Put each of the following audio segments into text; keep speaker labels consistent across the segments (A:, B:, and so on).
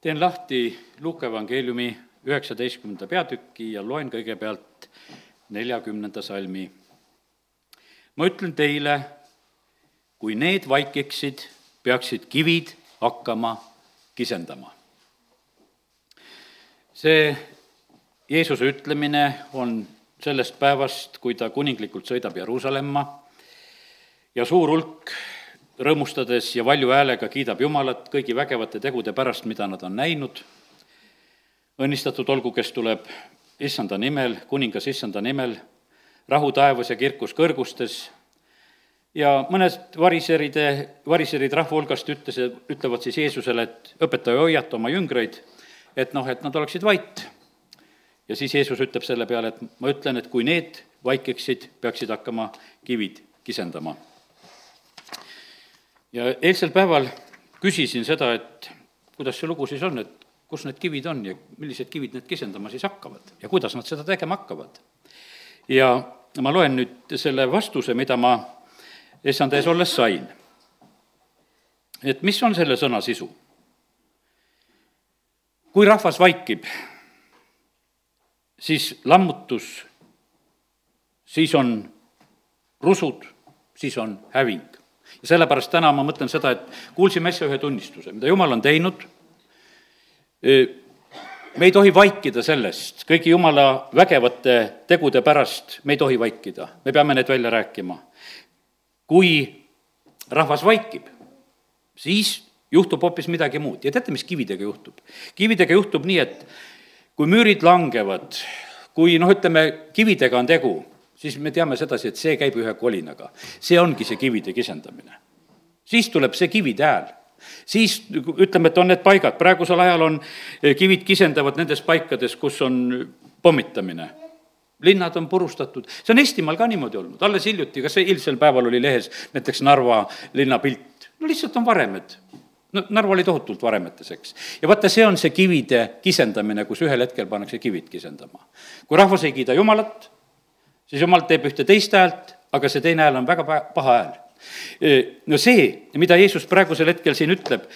A: teen lahti Luuka evangeeliumi üheksateistkümnenda peatüki ja loen kõigepealt neljakümnenda salmi. ma ütlen teile, kui need vaikiksid, peaksid kivid hakkama kisendama. see Jeesuse ütlemine on sellest päevast, kui ta kuninglikult sõidab Jeruusalemma ja suur hulk rõõmustades ja valju häälega kiidab Jumalat kõigi vägevate tegude pärast, mida nad on näinud. õnnistatud olgu, kes tuleb issanda nimel, kuningas issanda nimel, rahu taevas ja kirkus kõrgustes ja mõned variseride, variserid rahva hulgast ütles, ütlevad siis Jeesusele, et õpetaja, hoiata oma jüngreid, et noh, et nad oleksid vait. ja siis Jeesus ütleb selle peale, et ma ütlen, et kui need vaikiksid, peaksid hakkama kivid kisendama ja eilsel päeval küsisin seda, et kuidas see lugu siis on, et kus need kivid on ja millised kivid need kisendama siis hakkavad ja kuidas nad seda tegema hakkavad. ja ma loen nüüd selle vastuse, mida ma issand ees olles sain. et mis on selle sõna sisu? kui rahvas vaikib, siis lammutus, siis on rusud, siis on häving ja sellepärast täna ma mõtlen seda, et kuulsime äsja ühe tunnistuse, mida jumal on teinud, me ei tohi vaikida sellest, kõigi jumala vägevate tegude pärast me ei tohi vaikida, me peame need välja rääkima. kui rahvas vaikib, siis juhtub hoopis midagi muud ja teate, mis kividega juhtub? kividega juhtub nii, et kui müürid langevad, kui noh, ütleme, kividega on tegu siis me teame sedasi, et see käib ühe kolinaga. see ongi see kivide kisendamine. siis tuleb see kivide hääl siis ütleme, et on need paigad, praegusel ajal on, eh, kivid kisendavad nendes paikades, kus on pommitamine. linnad on purustatud, see on Eestimaal ka niimoodi olnud, alles hiljuti, kas eilsel päeval oli lehes näiteks Narva linna pilt, no lihtsalt on varemed no Narva oli tohutult varemetes, eks. ja vaata, see on see kivide kisendamine, kus ühel hetkel pannakse kivid kisendama. kui rahvas ei kiida Jumalat, siis jumal teeb ühte teist häält, aga see teine hääl on väga paha hääl. no see, mida Jeesus praegusel hetkel siin ütleb,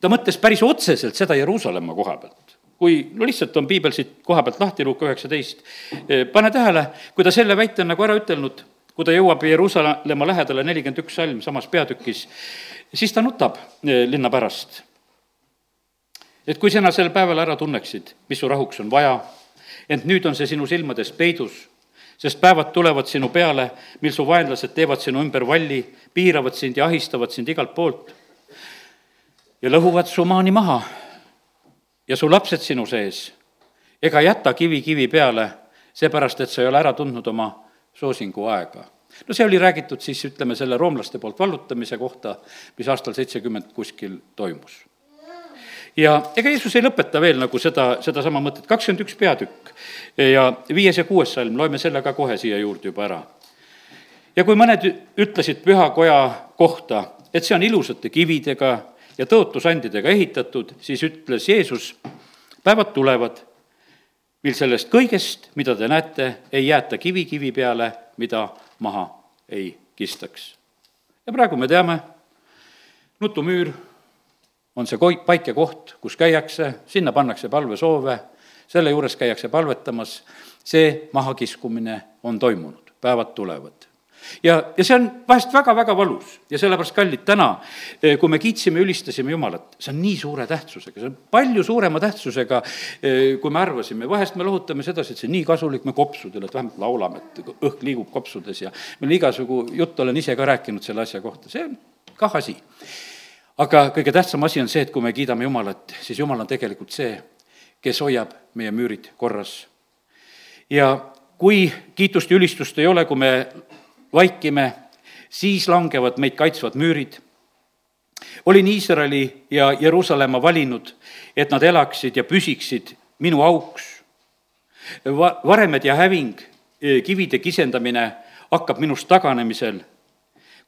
A: ta mõtles päris otseselt seda Jeruusalemma koha pealt. kui, no lihtsalt on piibel siit koha pealt lahti, Luuka üheksateist, pane tähele, kui ta selle väite on nagu ära ütelnud, kui ta jõuab Jeruusalemma lähedale, nelikümmend üks salm samas peatükis, siis ta nutab linna pärast. et kui sina sel päeval ära tunneksid, mis su rahuks on vaja, ent nüüd on see sinu silmades peidus sest päevad tulevad sinu peale, mil su vaenlased teevad sinu ümber valli, piiravad sind ja ahistavad sind igalt poolt ja lõhuvad su maani maha ja su lapsed sinu sees ega jäta kivi kivi peale, seepärast et sa ei ole ära tundnud oma soosingu aega. no see oli räägitud siis, ütleme, selle roomlaste poolt vallutamise kohta, mis aastal seitsekümmend kuskil toimus ja ega Jeesus ei lõpeta veel nagu seda, sedasama mõtet, kakskümmend üks peatükk ja viies ja kuues salm, loeme selle ka kohe siia juurde juba ära. ja kui mõned ütlesid pühakoja kohta, et see on ilusate kividega ja tõotusandidega ehitatud, siis ütles Jeesus, päevad tulevad, mil sellest kõigest, mida te näete, ei jäeta kivi kivi peale, mida maha ei kistaks. ja praegu me teame, nutumüür on see koi-, paik ja koht, kus käiakse, sinna pannakse palvesoove, selle juures käiakse palvetamas, see mahakiskumine on toimunud, päevad tulevad. Ja, ja see on vahest väga-väga valus ja sellepärast, kallid, täna, eh, kui me kiitsime, ülistasime Jumalat, see on nii suure tähtsusega, see on palju suurema tähtsusega, eh, kui me arvasime, vahest me lohutame sedasi, et see on nii kasulik, me kopsudel, et vähemalt laulame, et õhk liigub kopsudes ja meil igasugu juttu olen ise ka rääkinud selle asja kohta, see on kah asi aga kõige tähtsam asi on see, et kui me kiidame Jumalat, siis Jumal on tegelikult see, kes hoiab meie müürid korras. ja kui kiitust ja ülistust ei ole, kui me vaikime, siis langevad meid kaitsvad müürid. olin Iisraeli ja Jeruusalemma valinud, et nad elaksid ja püsiksid minu auks. Va-, varemed ja häving, kivide kisendamine hakkab minust taganemisel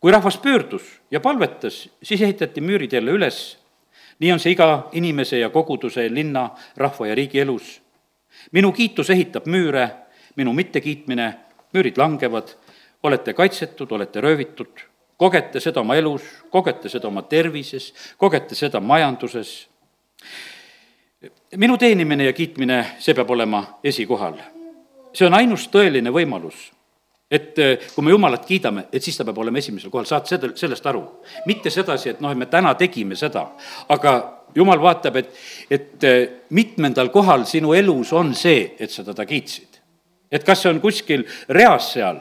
A: kui rahvas pöördus ja palvetas, siis ehitati müürid jälle üles. nii on see iga inimese ja koguduse, linna, rahva ja riigi elus. minu kiitus ehitab müüre, minu mittekiitmine, müürid langevad, olete kaitsetud, olete röövitud, kogete seda oma elus, kogete seda oma tervises, kogete seda majanduses. minu teenimine ja kiitmine, see peab olema esikohal. see on ainus tõeline võimalus et eh, kui me Jumalat kiidame, et siis ta peab olema esimesel kohal, saad seda, sellest aru. mitte sedasi, et noh, et me täna tegime seda, aga Jumal vaatab, et, et eh, mitmendal kohal sinu elus on see, et sa teda kiitsid. et kas see on kuskil reas seal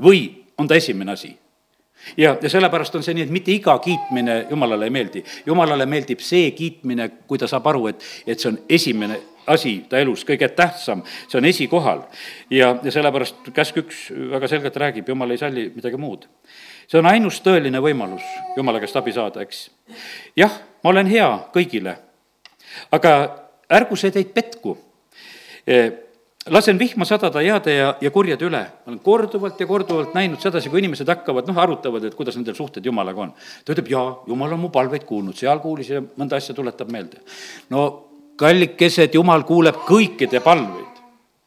A: või on ta esimene asi ja, ja sellepärast on see nii, et mitte iga kiitmine Jumalale ei meeldi. Jumalale meeldib see kiitmine, kui ta saab aru, et, et see on esimene asi ta elus, kõige tähtsam, see on esikohal. ja, ja sellepärast käsk üks väga selgelt räägib, Jumal ei salli midagi muud. see on ainus tõeline võimalus Jumala käest abi saada, eks. jah, ma olen hea kõigile, aga ärgu see teid petku lasen vihma sadada heade ja, ja kurjade üle. ma olen korduvalt ja korduvalt näinud sedasi, kui inimesed hakkavad, noh, arutavad, et kuidas nendel suhted Jumalaga on. ta ütleb, jaa, Jumal on mu palveid kuulnud, seal kuulis ja mõnda asja tuletab meelde. no kallikesed, Jumal kuuleb kõikide palveid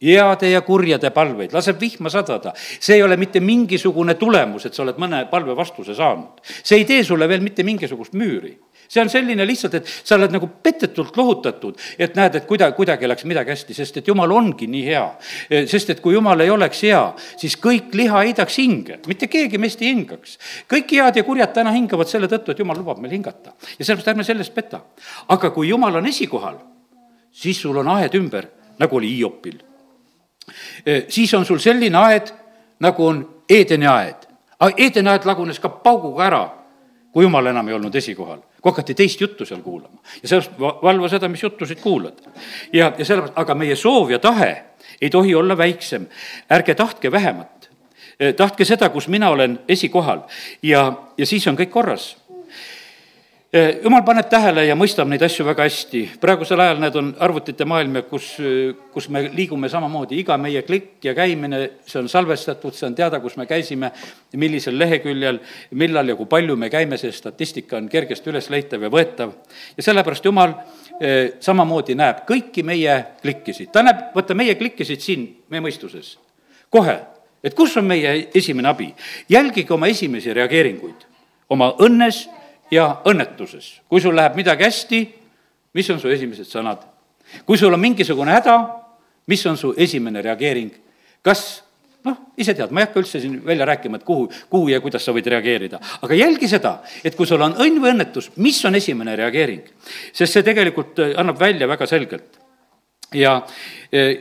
A: heade ja kurjade palveid, laseb vihma sadada. see ei ole mitte mingisugune tulemus, et sa oled mõne palve vastuse saanud. see ei tee sulle veel mitte mingisugust müüri see on selline lihtsalt, et sa oled nagu petetult lohutatud, et näed, et kuidagi, kuidagi läks midagi hästi, sest et jumal ongi nii hea. sest et kui jumal ei oleks hea, siis kõik liha heidaks hinge, mitte keegi meist ei hingaks. kõik head ja kurjad täna hingavad selle tõttu, et jumal lubab meil hingata. ja sellepärast ärme sellest peta. aga kui jumal on esikohal, siis sul on aed ümber, nagu oli Hiopil. siis on sul selline aed, nagu on Eedeni aed. aga Eedeni aed lagunes ka pauguga ära, kui jumal enam ei olnud esikohal kui hakati teist juttu seal kuulama. ja sellest valva seda, mis juttusid kuulad. ja, ja sellepärast, aga meie soov ja tahe ei tohi olla väiksem. ärge tahtke vähemat. tahtke seda, kus mina olen esikohal ja, ja siis on kõik korras jumal paneb tähele ja mõistab neid asju väga hästi. praegusel ajal need on arvutite maailm ja kus, kus me liigume samamoodi, iga meie klikk ja käimine, see on salvestatud, see on teada, kus me käisime, millisel leheküljel, millal ja kui palju me käime, see statistika on kergesti ülesleitav ja võetav. ja sellepärast Jumal eh, samamoodi näeb kõiki meie klikkisid, ta näeb, vaata, meie klikkisid siin meie mõistuses, kohe, et kus on meie esimene abi. jälgige oma esimesi reageeringuid, oma õnnes ja õnnetuses. kui sul läheb midagi hästi, mis on su esimesed sõnad? kui sul on mingisugune häda, mis on su esimene reageering? kas noh, ise tead, ma ei hakka üldse siin välja rääkima, et kuhu, kuhu ja kuidas sa võid reageerida. aga jälgi seda, et kui sul on õnn või õnnetus, mis on esimene reageering? sest see tegelikult äh, annab välja väga selgelt. ja eh,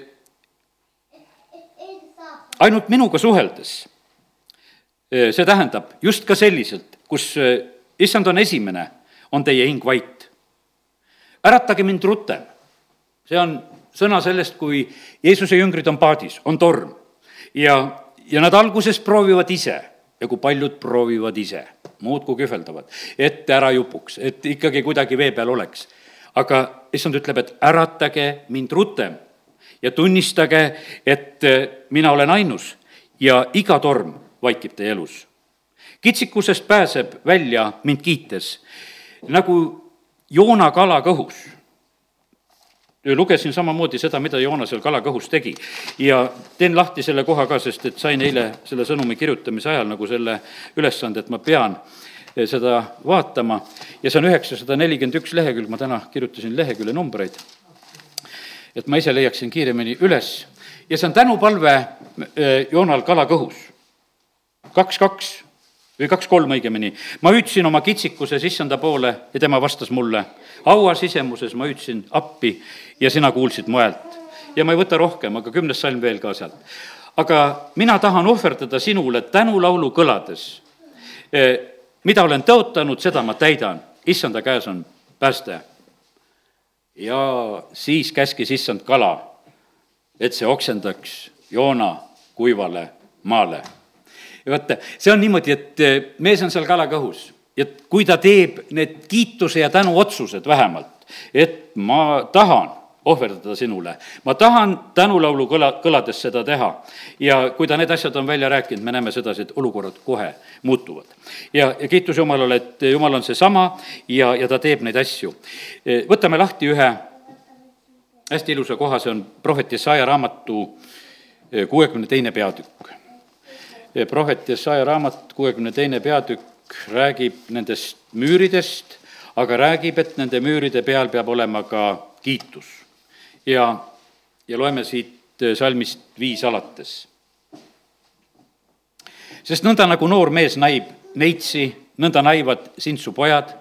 A: ainult minuga suheldes, äh, see tähendab just ka selliselt, kus issand on esimene, on teie hing vait. äratage mind rutem. see on sõna sellest, kui Jeesuse jüngrid on paadis, on torm ja, ja nad alguses proovivad ise ja kui paljud proovivad ise, muudkui kühveldavad, et ära jupuks, et ikkagi kuidagi vee peal oleks. aga issand ütleb, et äratage mind rutem ja tunnistage, et mina olen ainus ja iga torm vaikib teie elus kitsikusest pääseb välja mind kiites, nagu Joona kala kõhus. lugesin samamoodi seda, mida Joona seal kala kõhus tegi. Ja teen lahti selle koha ka, sest et sain eile selle sõnumi kirjutamise ajal nagu selle ülesande, et ma pean seda vaatama. Ja see on üheksasada nelikümmend üks lehekülg, ma täna kirjutasin lehekülje numbreid, et ma ise leiaksin kiiremini üles. Ja see on tänupalve eh, Joonal kala kõhus. kaks, kaks või kaks-kolm õigemini. ma hüüdsin oma kitsikuse sissanda poole ja tema vastas mulle. haua sisemuses ma hüüdsin appi ja sina kuulsid mu häält. ja ma ei võta rohkem, aga kümnes salm veel ka sealt. aga mina tahan ohverdada sinule tänulaulu kõlades. E, mida olen tõotanud, seda ma täidan, issanda käes on pääste. ja siis käskis issand kala, et see oksendaks Joona kuivale maale ja vaata, see on niimoodi, et eh, mees on seal kalakõhus ja kui ta teeb need kiituse ja tänu otsused vähemalt, et ma tahan ohverdada sinule. ma tahan tänulaulu kõla, kõlades seda teha. ja kui ta need asjad on välja rääkinud, me näeme sedasi, et olukorrad kohe muutuvad. ja, ja kiitus Jumalale, et Jumal on seesama ja, ja ta teeb neid asju. Eh, võtame lahti ühe hästi ilusa koha, see on prohvet Jesaja raamatu eh, kuuekümne teine peatükk prohvet Jesaja raamat, kuuekümne teine peatükk, räägib nendest müüridest, aga räägib, et nende müüride peal peab olema ka kiitus. ja, ja loeme siit salmist viis alates. sest nõnda, nagu noor mees näib neitsi, nõnda näivad sind su pojad.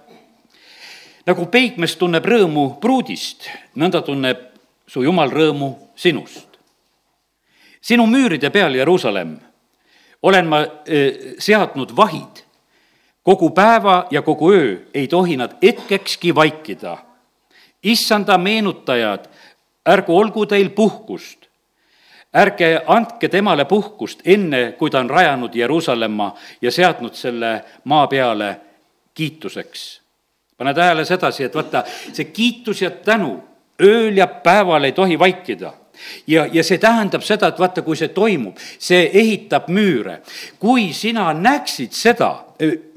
A: nagu peigmees tunneb rõõmu pruudist, nõnda tunneb su jumal rõõmu sinust. sinu müüride peal, Jeruusalemm, olen ma seadnud vahid kogu päeva ja kogu öö ei tohi nad hetkekski vaikida. issanda meenutajad, ärgu olgu teil puhkust. ärge andke temale puhkust, enne kui ta on rajanud Jeruusalemma ja seadnud selle maa peale kiituseks. pane tähele sedasi, et vaata, see kiitus ja tänu ööl ja päeval ei tohi vaikida ja, ja see tähendab seda, et vaata, kui see toimub, see ehitab müüre. kui sina näeksid seda,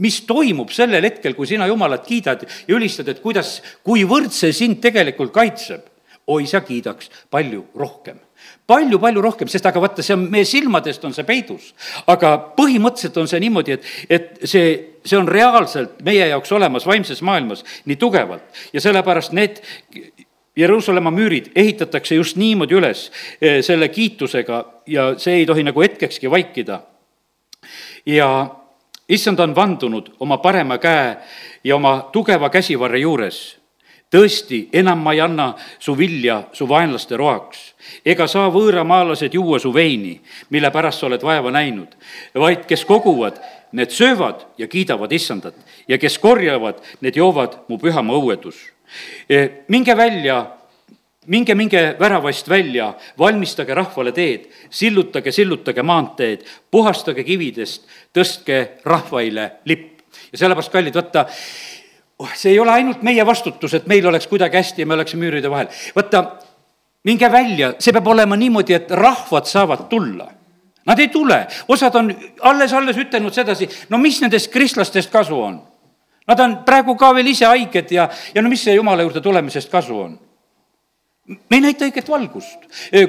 A: mis toimub sellel hetkel, kui sina Jumalat kiidad ja ülistad, et kuidas, kuivõrd see sind tegelikult kaitseb, oi, sa kiidaks palju rohkem palju-palju rohkem, sest aga vaata, see on meie silmadest on see peidus. aga põhimõtteliselt on see niimoodi, et, et see, see on reaalselt meie jaoks olemas vaimses maailmas nii tugevalt ja sellepärast need Jeruusalemma müürid ehitatakse just niimoodi üles eh, selle kiitusega ja see ei tohi nagu hetkekski vaikida. ja issand on vandunud oma parema käe ja oma tugeva käsivarre juures. tõesti, enam ma ei anna su vilja su vaenlaste roaks, ega saa võõramaalased juua su veini, mille pärast sa oled vaeva näinud, vaid kes koguvad, need söövad ja kiidavad issandat ja kes korjavad, need joovad mu pühama õuedus minge välja, minge, minge väravast välja, valmistage rahvale teed, sillutage, sillutage maanteed, puhastage kividest, tõstke rahvaile lipp. ja sellepärast, kallid, vaata, oh, see ei ole ainult meie vastutus, et meil oleks kuidagi hästi ja me oleksime müüride vahel. vaata, minge välja, see peab olema niimoodi, et rahvad saavad tulla Nad ei tule, osad on alles-alles ütelnud sedasi, no mis nendest kristlastest kasu on Nad on praegu ka veel ise haiged ja, ja no mis see jumala juurde tulemisest kasu on? me ei näita õiget valgust.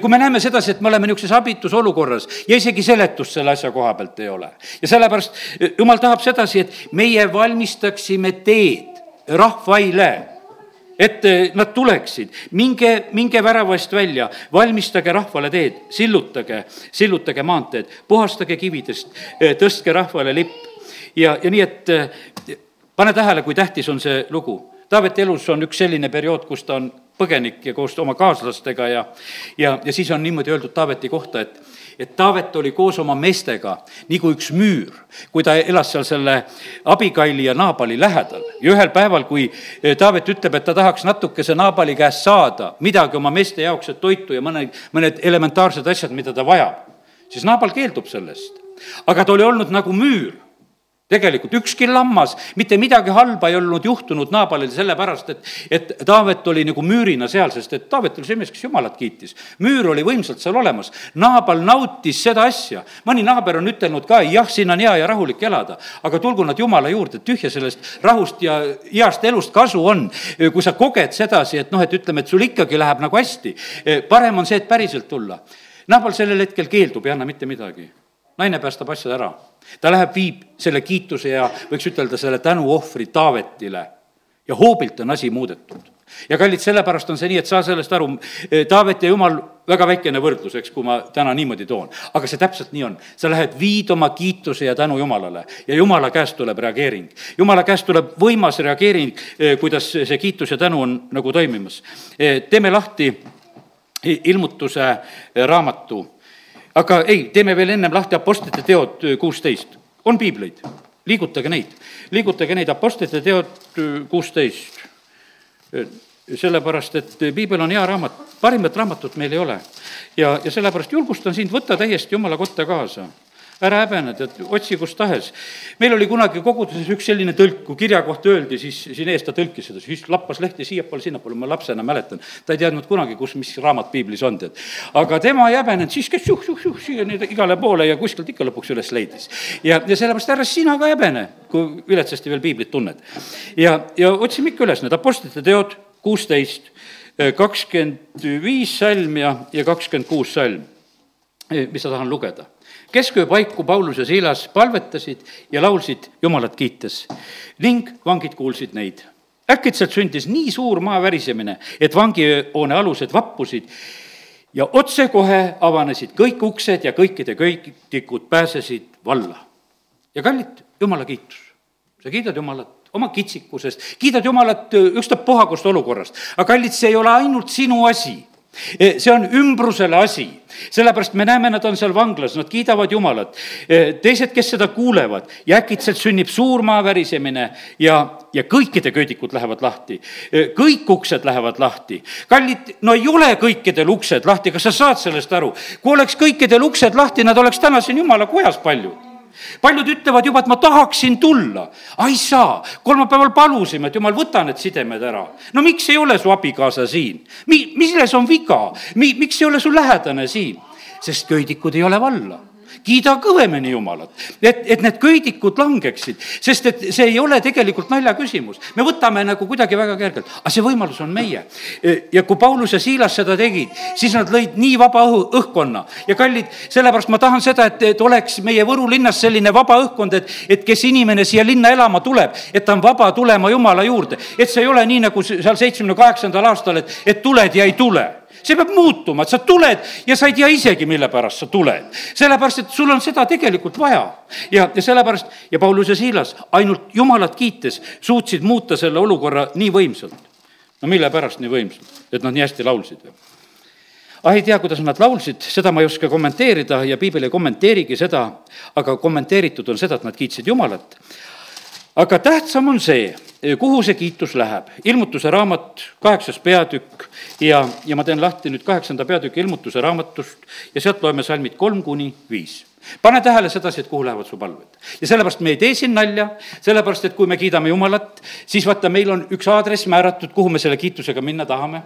A: kui me näeme sedasi, et me oleme niisuguses abitus olukorras ja isegi seletust selle asja koha pealt ei ole. ja sellepärast jumal tahab sedasi, et meie valmistaksime teed rahvaile et nad tuleksid, minge, minge väravast välja, valmistage rahvale teed, sillutage, sillutage maanteed, puhastage kividest, tõstke rahvale lipp. ja, ja nii, et pane tähele, kui tähtis on see lugu. Taaveti elus on üks selline periood, kus ta on põgenik ja koos oma kaaslastega ja, ja, ja siis on niimoodi öeldud Taaveti kohta, et et Taavet oli koos oma meestega nagu üks müür, kui ta elas seal selle Abigaili ja Naabali lähedal. ja ühel päeval, kui eh, Taavet ütleb, et ta tahaks natukese Naabali käest saada midagi oma meeste jaoks, et toitu ja mõne, mõned elementaarsed asjad, mida ta vajab, siis Naabal keeldub sellest. aga ta oli olnud nagu müür tegelikult ükski lammas, mitte midagi halba ei olnud juhtunud Naabalil sellepärast, et, et Taavet oli nagu müürina seal, sest et Taavet oli see mees, kes Jumalat kiitis. müür oli võimsalt seal olemas, Naabal nautis seda asja. mõni naaber on ütelnud ka, jah, siin on hea ja rahulik elada, aga tulgu nad Jumala juurde, tühja sellest rahust ja heast elust kasu on, kui sa koged sedasi, et noh, et ütleme, et sul ikkagi läheb nagu hästi. parem on see, et päriselt tulla. Naabal sellel hetkel keeldub, ei anna mitte midagi naine päästab asjad ära. ta läheb, viib selle kiituse ja võiks ütelda selle tänuohvri Taavetile ja hoobilt on asi muudetud. ja kallid, sellepärast on see nii, et saa sellest aru, Taavet ja Jumal, väga väikene võrdlus, eks, kui ma täna niimoodi toon, aga see täpselt nii on. sa lähed, viid oma kiituse ja tänu Jumalale ja Jumala käest tuleb reageering. Jumala käest tuleb võimas reageering, kuidas see kiitus ja tänu on nagu toimimas. teeme lahti ilmutuse raamatu aga ei, teeme veel ennem lahti Apostlite teod äh, kuusteist. on piibleid, liigutage neid, liigutage neid, Apostlite teod äh, kuusteist. Äh, sellepärast, et piibel on hea raamat, parimat raamatut meil ei ole. ja, ja sellepärast julgustan sind, võtta täiesti jumala kotta kaasa ära häbene, tead, otsi kus tahes. meil oli kunagi koguduses üks selline tõlk, kui kirja kohta öeldi, siis siin ees ta tõlkis seda, siis lappas lehti siiapoole, sinnapoole, ma lapsena mäletan. ta ei teadnud kunagi, kus, mis raamat piiblis on, tead. aga tema ei häbenenud, siis käis juh-juh-juh siia nüüd igale poole ja kuskilt ikka lõpuks üles leidis. ja, ja sellepärast ära sina ka häbene, kui viletsasti veel piiblit tunned. ja, ja otsime ikka üles need Apostlite teod kuusteist, kakskümmend viis salm ja, ja kakskümmend kuus salm, mis ma tahan lugeda kesköö paiku Paulus ja Siilas palvetasid ja laulsid Jumalat kiites ning vangid kuulsid neid. äkitselt sündis nii suur maa värisemine, et vangihoone alused vappusid ja otsekohe avanesid kõik uksed ja kõikide köitikud pääsesid valla. ja kallid, jumala kiitus, sa kiidad Jumalat oma kitsikusest, kiidad Jumalat ükstapuha kust olukorrast, aga kallid, see ei ole ainult sinu asi see on ümbrusele asi, sellepärast me näeme, nad on seal vanglas, nad kiidavad Jumalat. E, teised, kes seda kuulevad ja äkitselt sünnib suur maa värisemine ja, ja kõikide köödikud lähevad lahti. E, kõik uksed lähevad lahti. kallid, no ei ole kõikidel uksed lahti, kas sa saad sellest aru? kui oleks kõikidel uksed lahti, nad oleks täna siin Jumala kojas paljud paljud ütlevad juba, et ma tahaksin tulla. ei saa, kolmapäeval palusime, et jumal, võta need sidemed ära. no miks ei ole su abikaasa siin? Mi-, milles on viga? Mi-, miks ei ole su lähedane siin? sest köidikud ei ole valla kiida kõvemini Jumalat, et, et need köidikud langeksid, sest et see ei ole tegelikult nalja küsimus. me võtame nagu kuidagi väga kergelt, aga see võimalus on meie. ja kui Paulus ja Siilas seda tegid, siis nad lõid nii vaba õhu, õhkkonna ja kallid, sellepärast ma tahan seda, et, et oleks meie Võru linnas selline vaba õhkkond, et, et kes inimene siia linna elama tuleb, et ta on vaba tulema Jumala juurde, et see ei ole nii nagu seal seitsmekümne kaheksandal aastal, et, et tuled ja ei tule see peab muutuma, et sa tuled ja sa ei tea isegi, mille pärast sa tuled. sellepärast, et sul on seda tegelikult vaja. ja, ja sellepärast ja Paulus ja Siilas ainult Jumalat kiites suutsid muuta selle olukorra nii võimsalt. no mille pärast nii võimsalt, et nad nii hästi laulsid või? ah, ei tea, kuidas nad laulsid, seda ma ei oska kommenteerida ja piibel ei kommenteerigi seda, aga kommenteeritud on seda, et nad kiitsid Jumalat. aga tähtsam on see, kuhu see kiitus läheb. ilmutuse raamat, kaheksas peatükk ja, ja ma teen lahti nüüd kaheksanda peatüki ilmutuse raamatust ja sealt loeme salmid kolm kuni viis pane tähele sedasi, et kuhu lähevad su palved. ja sellepärast me ei tee siin nalja, sellepärast et kui me kiidame Jumalat, siis vaata, meil on üks aadress määratud, kuhu me selle kiitusega minna tahame.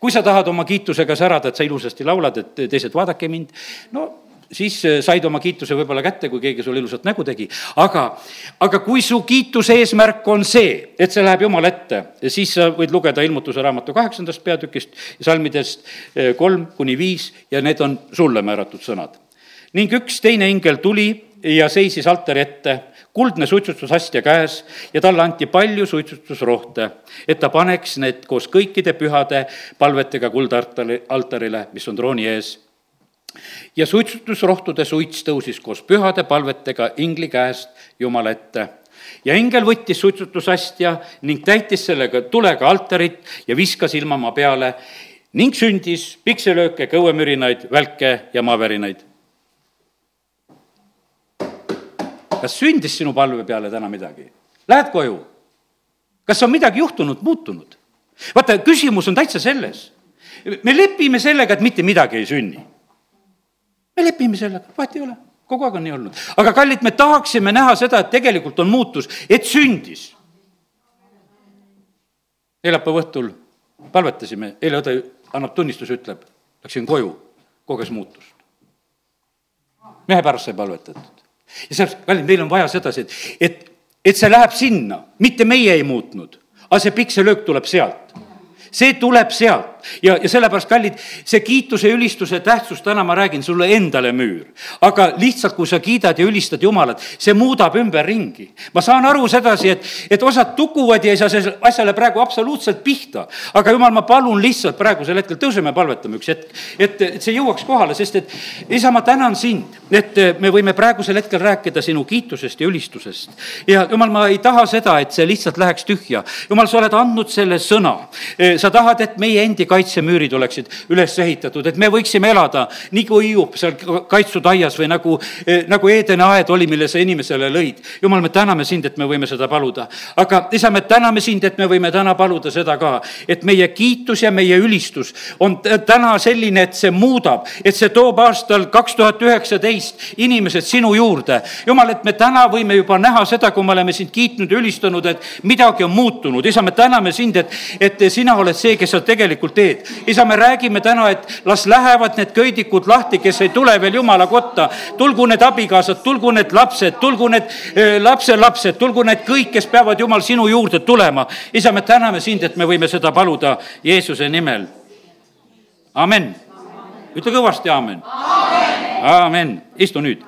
A: kui sa tahad oma kiitusega särada, et sa ilusasti laulad, et teised vaadake mind, no siis äh, said oma kiituse võib-olla kätte, kui keegi sulle ilusat nägu tegi. aga, aga kui su kiituse eesmärk on see, et see läheb Jumala ette, siis sa võid lugeda ilmutuse raamatu kaheksandast peatükist, salmidest äh, kolm kuni viis ja need on sulle määratud sõnad. ning üks teine ingel tuli ja seisis altari ette, kuldne suitsutusastja käes ja talle anti palju suitsutusrohte, et ta paneks need koos kõikide pühade palvetega kuldaltarile, mis on trooni ees ja suitsutusrohtude suits tõusis koos pühade palvetega ingli käest Jumala ette. ja ingel võttis suitsutusastja ning täitis sellega tulega altarit ja viskas ilmamaa peale ning sündis pikselööke, kõuemürinaid, välke ja maavärinaid. kas sündis sinu palve peale täna midagi? Lähed koju? kas on midagi juhtunud, muutunud? vaata, küsimus on täitsa selles. me lepime sellega, et mitte midagi ei sünni me lepime sellega, vahet ei ole, kogu aeg on nii olnud. aga kallid, me tahaksime näha seda, et tegelikult on muutus, et sündis. neljapäeva õhtul palvetasime, eile õde annab tunnistuse, ütleb, läksin koju, koges muutust. mehe pärast sai palvetatud. ja sellepärast, kallid, meil on vaja sedasi, et, et, et see läheb sinna, mitte meie ei muutnud, aga see pikselöök tuleb sealt see tuleb sealt ja, ja sellepärast, kallid, see kiituse ja ülistuse tähtsus, täna ma räägin sulle endale müür. aga lihtsalt, kui sa kiidad ja ülistad Jumalat, see muudab ümberringi. ma saan aru sedasi, et, et osad tukuvad ja ei saa sellele asjale praegu absoluutselt pihta. aga jumal, ma palun lihtsalt praegusel hetkel, tõuseme, palvetame üks hetk, et, et see jõuaks kohale, sest et isa, ma tänan sind, et me võime praegusel hetkel rääkida sinu kiitusest ja ülistusest. ja jumal, ma ei taha seda, et see lihtsalt läheks tühja. jumal, sa oled andnud selle sõna sa tahad, et meie endi kaitsemüürid oleksid üles ehitatud, et me võiksime elada nii kui Hiiub seal kaitstud aias või nagu, eh, nagu Eedeni aed oli, mille sa inimesele lõid. jumal, me täname sind, et me võime seda paluda. aga isa, me täname sind, et me võime täna paluda seda ka, et meie kiitus ja meie ülistus on täna selline, et see muudab, et see toob aastal kaks tuhat üheksateist inimesed sinu juurde. jumal, et me täna võime juba näha seda, kui me oleme sind kiitnud ja ülistanud, et midagi on muutunud. isa, me täname sind, et, et sina oled see, kes sa tegelikult teed. Isa, me räägime täna, et las lähevad need köidikud lahti, kes ei tule veel jumala kotta. tulgu need abikaasad, tulgu need lapsed, tulgu need lapselapsed, tulgu need kõik, kes peavad jumal sinu juurde tulema. isa, me täname sind, et me võime seda paluda Jeesuse nimel. amen. ütle kõvasti amen. amen, istu nüüd.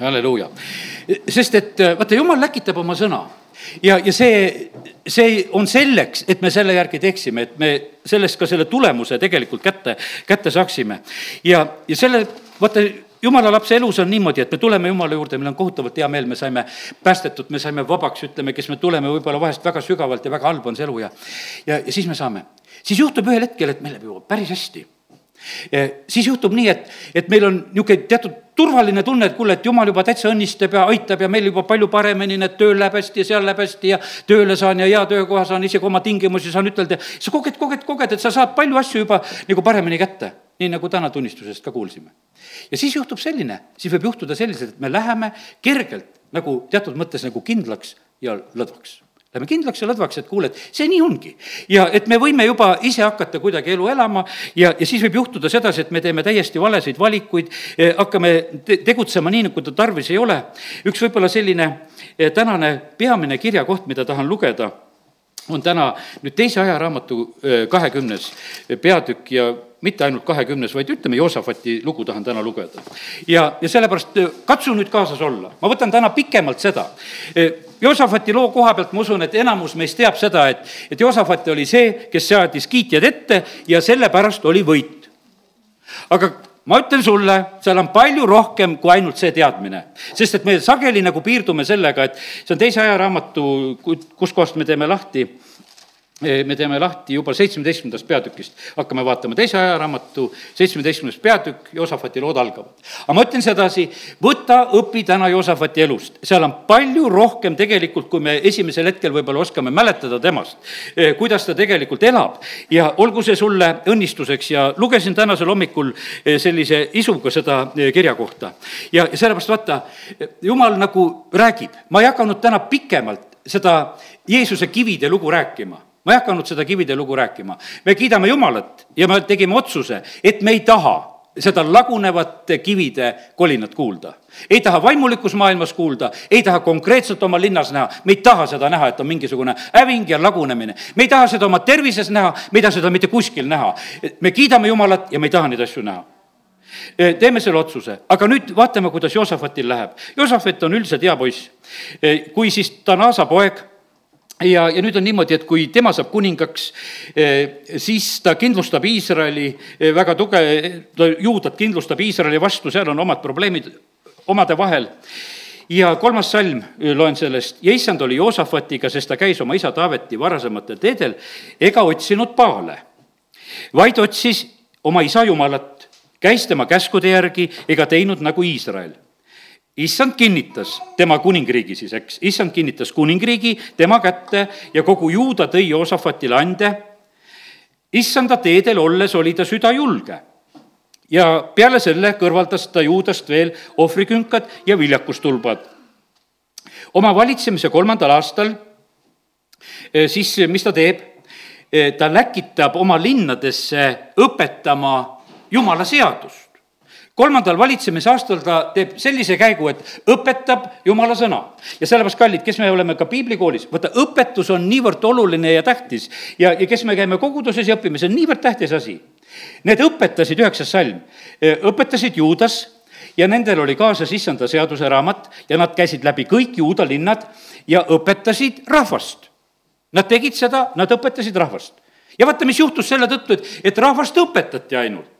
A: halleluuja. sest et vaata, jumal läkitab oma sõna ja, ja see, see on selleks, et me selle järgi teeksime, et me sellest ka selle tulemuse tegelikult kätte, kätte saaksime. ja, ja selle, vaata, jumala lapse elus on niimoodi, et me tuleme Jumala juurde, meil on kohutavalt hea meel, me saime päästetud, me saime vabaks, ütleme, kes me tuleme võib-olla vahest väga sügavalt ja väga halb on see elu ja ja, ja siis me saame. siis juhtub ühel hetkel, et meil läheb ju päris hästi siis juhtub nii, et, et meil on niisugune teatud turvaline tunne, et kuule, et jumal juba täitsa õnnistab ja aitab ja meil juba palju paremini, need tööl läheb hästi ja seal läheb hästi ja tööle saan ja hea töökoha saan, isegi oma tingimusi saan ütelda. sa koged, koged, koged, et sa saad palju asju juba nagu paremini kätte, nii nagu täna tunnistusest ka kuulsime. ja siis juhtub selline, siis võib juhtuda selliselt, et me läheme kergelt nagu teatud mõttes nagu kindlaks ja lõdvaks Lähme kindlaks ja lõdvaks, et kuule, et see nii ongi. ja et me võime juba ise hakata kuidagi elu elama ja, ja siis võib juhtuda sedasi, et me teeme täiesti valesid valikuid, eh, hakkame te tegutsema nii, nagu ta tarvis ei ole. üks võib-olla selline eh, tänane peamine kirjakoht, mida tahan lugeda, on täna nüüd teise ajaraamatu eh, kahekümnes peatükk ja mitte ainult kahekümnes, vaid ütleme, Joosafati lugu tahan täna lugeda. ja, ja sellepärast katsu nüüd kaasas olla, ma võtan täna pikemalt seda. Joosafati loo koha pealt ma usun, et enamus meist teab seda, et, et Joosafat oli see, kes seadis kiitjad ette ja sellepärast oli võit. aga ma ütlen sulle, seal on palju rohkem kui ainult see teadmine. sest et me sageli nagu piirdume sellega, et see on teise ajaraamatu, kuskohast me teeme lahti me teeme lahti juba seitsmeteistkümnendast peatükist, hakkame vaatama teise ajaraamatu seitsmeteistkümnes peatükk, Joosafati lood algavad. aga ma ütlen sedasi, võta, õpi täna Joosafati elust, seal on palju rohkem tegelikult, kui me esimesel hetkel võib-olla oskame mäletada temast, kuidas ta tegelikult elab. Ja olgu see sulle õnnistuseks ja lugesin tänasel hommikul sellise isuga seda kirja kohta. ja, ja sellepärast vaata, jumal nagu räägib, ma ei hakanud täna pikemalt seda Jeesuse kivide lugu rääkima ma ei hakanud seda kivide lugu rääkima. me kiidame Jumalat ja me tegime otsuse, et me ei taha seda lagunevate kivide kolinat kuulda. ei taha vaimulikus maailmas kuulda, ei taha konkreetselt oma linnas näha, me ei taha seda näha, et on mingisugune häving ja lagunemine. me ei taha seda oma tervises näha, me ei taha seda mitte kuskil näha. me kiidame Jumalat ja me ei taha neid asju näha teeme selle otsuse, aga nüüd vaatame, kuidas Joosafatil läheb. Joosafat on üldiselt hea poiss. kui siis ta on Aasa poeg ja, ja nüüd on niimoodi, et kui tema saab kuningaks, eh, siis ta kindlustab Iisraeli eh, väga tuge-, juudat kindlustab Iisraeli vastu, seal on omad probleemid omade vahel. Ja kolmas salm, eh, loen sellest, ja issand oli Joosafatiga, sest ta käis oma isa Taaveti varasematel teedel ega otsinud Paale, vaid otsis oma isa Jumalat, käis tema käskude järgi ega teinud nagu Iisrael issand kinnitas tema kuningriigi siis, eks, issand kinnitas kuningriigi tema kätte ja kogu juuda tõi Joosafatile ande. issanda teedel olles oli ta süda julge ja peale selle kõrvaldas ta juudast veel ohvrikünkad ja viljakustulbad. oma valitsemise kolmandal aastal eh, siis, mis ta teeb? Eh, ta läkitab oma linnadesse õpetama jumala seadust kolmandal valitsemisaastal ta teeb sellise käigu, et õpetab jumala sõna. ja sellepärast, kallid, kes me oleme ka piiblikoolis, vaata, õpetus on niivõrd oluline ja tähtis ja, ja kes me käime koguduses ja õpime, see on niivõrd tähtis asi. Need õpetasid, üheksas salm, õpetasid Juudas ja nendel oli kaasas issanda seaduse raamat ja nad käisid läbi kõik juuda linnad ja õpetasid rahvast. Nad tegid seda, nad õpetasid rahvast. ja vaata, mis juhtus selle tõttu, et, et rahvast õpetati ainult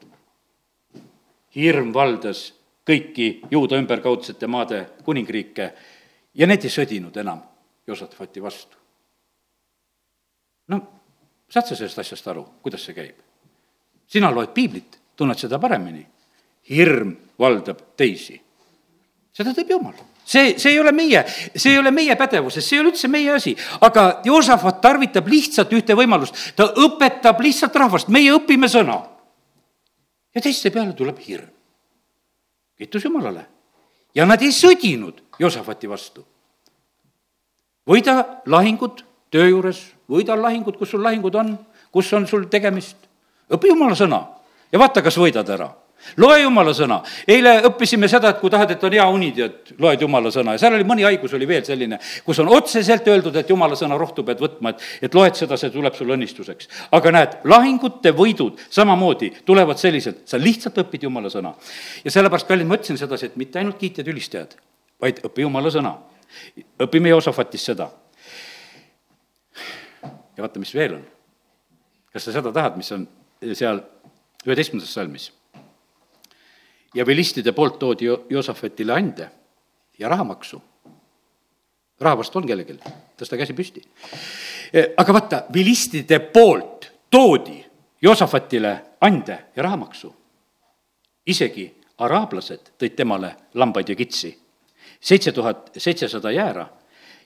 A: hirm valdas kõiki juuda ümberkaudsete maade kuningriike ja need ei sõdinud enam Josafati vastu. no saad sa sellest asjast aru, kuidas see käib? sina loed piiblit, tunned seda paremini. hirm valdab teisi. seda teeb Jumal. see, see ei ole meie, see ei ole meie pädevuses, see ei ole üldse meie asi. aga Joosafat tarvitab lihtsalt ühte võimalust, ta õpetab lihtsalt rahvast, meie õpime sõna ja teiste peale tuleb hirm. kiitus Jumalale. ja nad ei sõdinud Josafati vastu. võida lahingud töö juures, võida lahingud, kus sul lahingud on, kus on sul tegemist. õpi Jumala sõna ja vaata, kas võidad ära loe jumala sõna. eile õppisime seda, et kui tahad, et on hea uni, tead, loed jumala sõna ja seal oli mõni haigus oli veel selline, kus on otseselt öeldud, et jumala sõna rohtu pead võtma, et, et loed seda, see tuleb sulle õnnistuseks. aga näed, lahingute võidud samamoodi tulevad selliselt, sa lihtsalt õpid jumala sõna. ja sellepärast, kallid, ma ütlesin sedasi, et mitte ainult kiitjad, ülistajad, vaid õpi jumala sõna. õpime Joosafatist seda ja vaata, mis veel on. kas sa seda tahad, mis on seal üheteistkümnendas salmis? Ja vilistide poolt toodi Jo-, Joosafetile ande ja rahamaksu. raha vast on kellelgi, tõsta käsi püsti. aga vaata, vilistide poolt toodi Joosafatile ande ja rahamaksu. isegi araablased tõid temale lambaid ja kitsi. seitse tuhat seitsesada jäära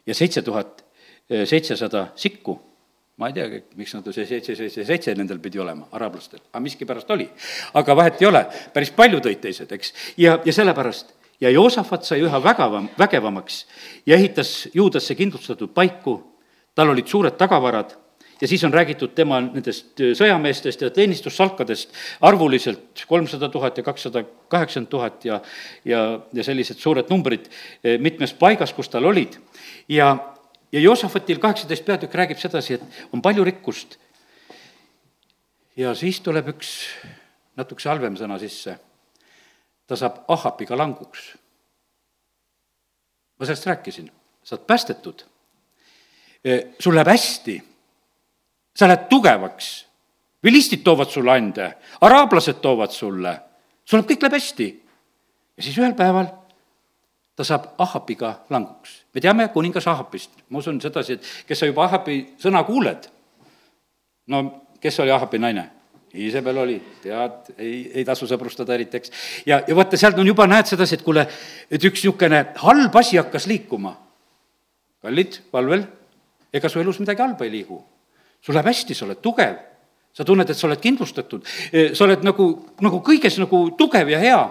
A: ja seitse tuhat seitsesada sikku ma ei teagi, miks nad see seitse, seitse, seitse nendel pidi olema, araablastel, aga miskipärast oli. aga vahet ei ole, päris palju tõid teised, eks, ja, ja sellepärast. Ja Joosafat sai üha vägevam, vägevamaks ja ehitas Juudasse kindlustatud paiku, tal olid suured tagavarad. Ja siis on räägitud tema nendest sõjameestest ja teenistussalkadest arvuliselt kolmsada tuhat ja kakssada kaheksakümmend tuhat ja, ja, ja sellised suured numbrid mitmes paigas, kus tal olid. ja, ja Joosafatil kaheksateist peatükk räägib sedasi, et on palju rikkust. ja siis tuleb üks natukese halvem sõna sisse. ta saab Ahapiga languks. ma sellest rääkisin, sa oled päästetud. sul läheb hästi sa lähed tugevaks. vilistid toovad sulle ande, araablased toovad sulle, sul kõik läheb hästi. ja siis ühel päeval ta saab Ahabiga languks. me teame kuningas Ahabist, ma usun sedasi, et kes sa juba Ahabi sõna kuuled, no kes oli Ahabi naine? Iisabel oli, tead, ei, ei tasu sõbrustada eriti, eks. ja, ja vaata, sealt on juba, näed sedasi, et kuule, et üks niisugune halb asi hakkas liikuma. kallid, palvel, ega su elus midagi halba ei liigu sul läheb hästi, sa oled tugev, sa tunned, et sa oled kindlustatud, sa oled nagu, nagu kõiges nagu tugev ja hea.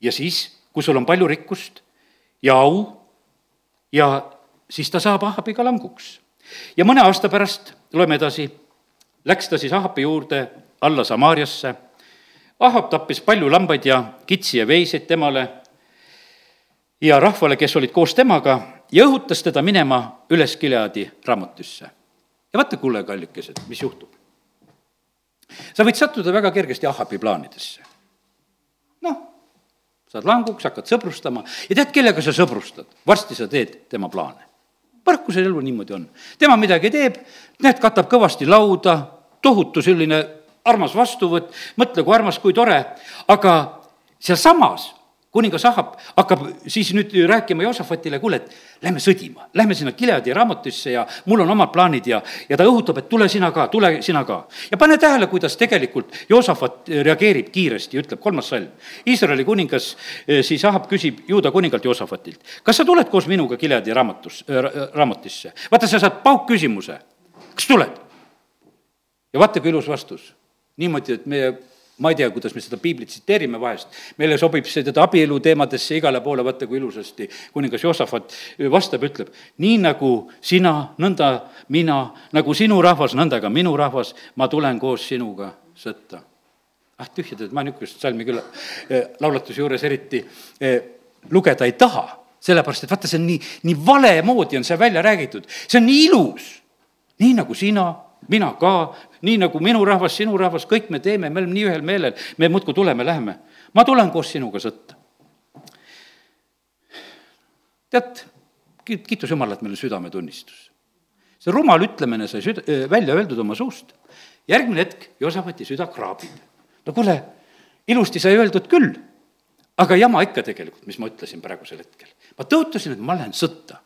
A: ja siis, kui sul on palju rikkust ja au ja siis ta saab Ahabiga languks. ja mõne aasta pärast, loeme edasi, läks ta siis Ahabi juurde alla Samaariasse, Ahab tappis palju lambaid ja kitsi ja veiseid temale ja rahvale, kes olid koos temaga, ja õhutas teda minema üles Gileadi raamatusse ja vaata, kuule, kallikesed, mis juhtub. sa võid sattuda väga kergesti Ahabi plaanidesse. noh, saad languks, hakkad sõbrustama ja tead, kellega sa sõbrustad? varsti sa teed tema plaane. paraku see elu niimoodi on. tema midagi teeb, näed, katab kõvasti lauda, tohutu selline armas vastuvõtt, mõtle, kui armas, kui tore, aga sealsamas kuningas Ahab hakkab siis nüüd rääkima Joosafatile, kuule, et lähme sõdima, lähme sinna Gileadi raamatusse ja mul on omad plaanid ja, ja ta õhutab, et tule sina ka, tule sina ka. ja pane tähele, kuidas tegelikult Joosafat reageerib kiiresti, ütleb kolmas salm. Iisraeli kuningas eh, siis Ahab küsib juuda kuningalt Joosafatilt, kas sa tuled koos minuga Gileadi raamatus äh,, raamatisse? vaata, sa saad paukküsimuse, kas tuled? ja vaata, kui ilus vastus. niimoodi, et meie ma ei tea, kuidas me seda piiblit tsiteerime vahest, meile sobib see teda abielu teemadesse igale poole, vaata kui ilusasti kuningas Joosafat vastab, ütleb, nii nagu sina, nõnda mina, nagu sinu rahvas, nõnda ka minu rahvas, ma tulen koos sinuga sõtta. ah tühjad, et ma niisugust salmi küll eh, laulatuse juures eriti eh, lugeda ei taha, sellepärast et vaata, see on nii, nii vale moodi on see välja räägitud, see on nii ilus, nii nagu sina mina ka, nii nagu minu rahvas, sinu rahvas, kõik me teeme, me oleme nii ühel meelel, me muudkui tuleme, läheme. ma tulen koos sinuga sõtta. tead, kiitus Jumalale, et meil on südametunnistus. see rumal ütlemine sai süda, välja öeldud oma suust. järgmine hetk Josafati süda kraabib. no kuule, ilusti sai öeldud küll, aga jama ikka tegelikult, mis ma ütlesin praegusel hetkel. ma tõotasin, et ma lähen sõtta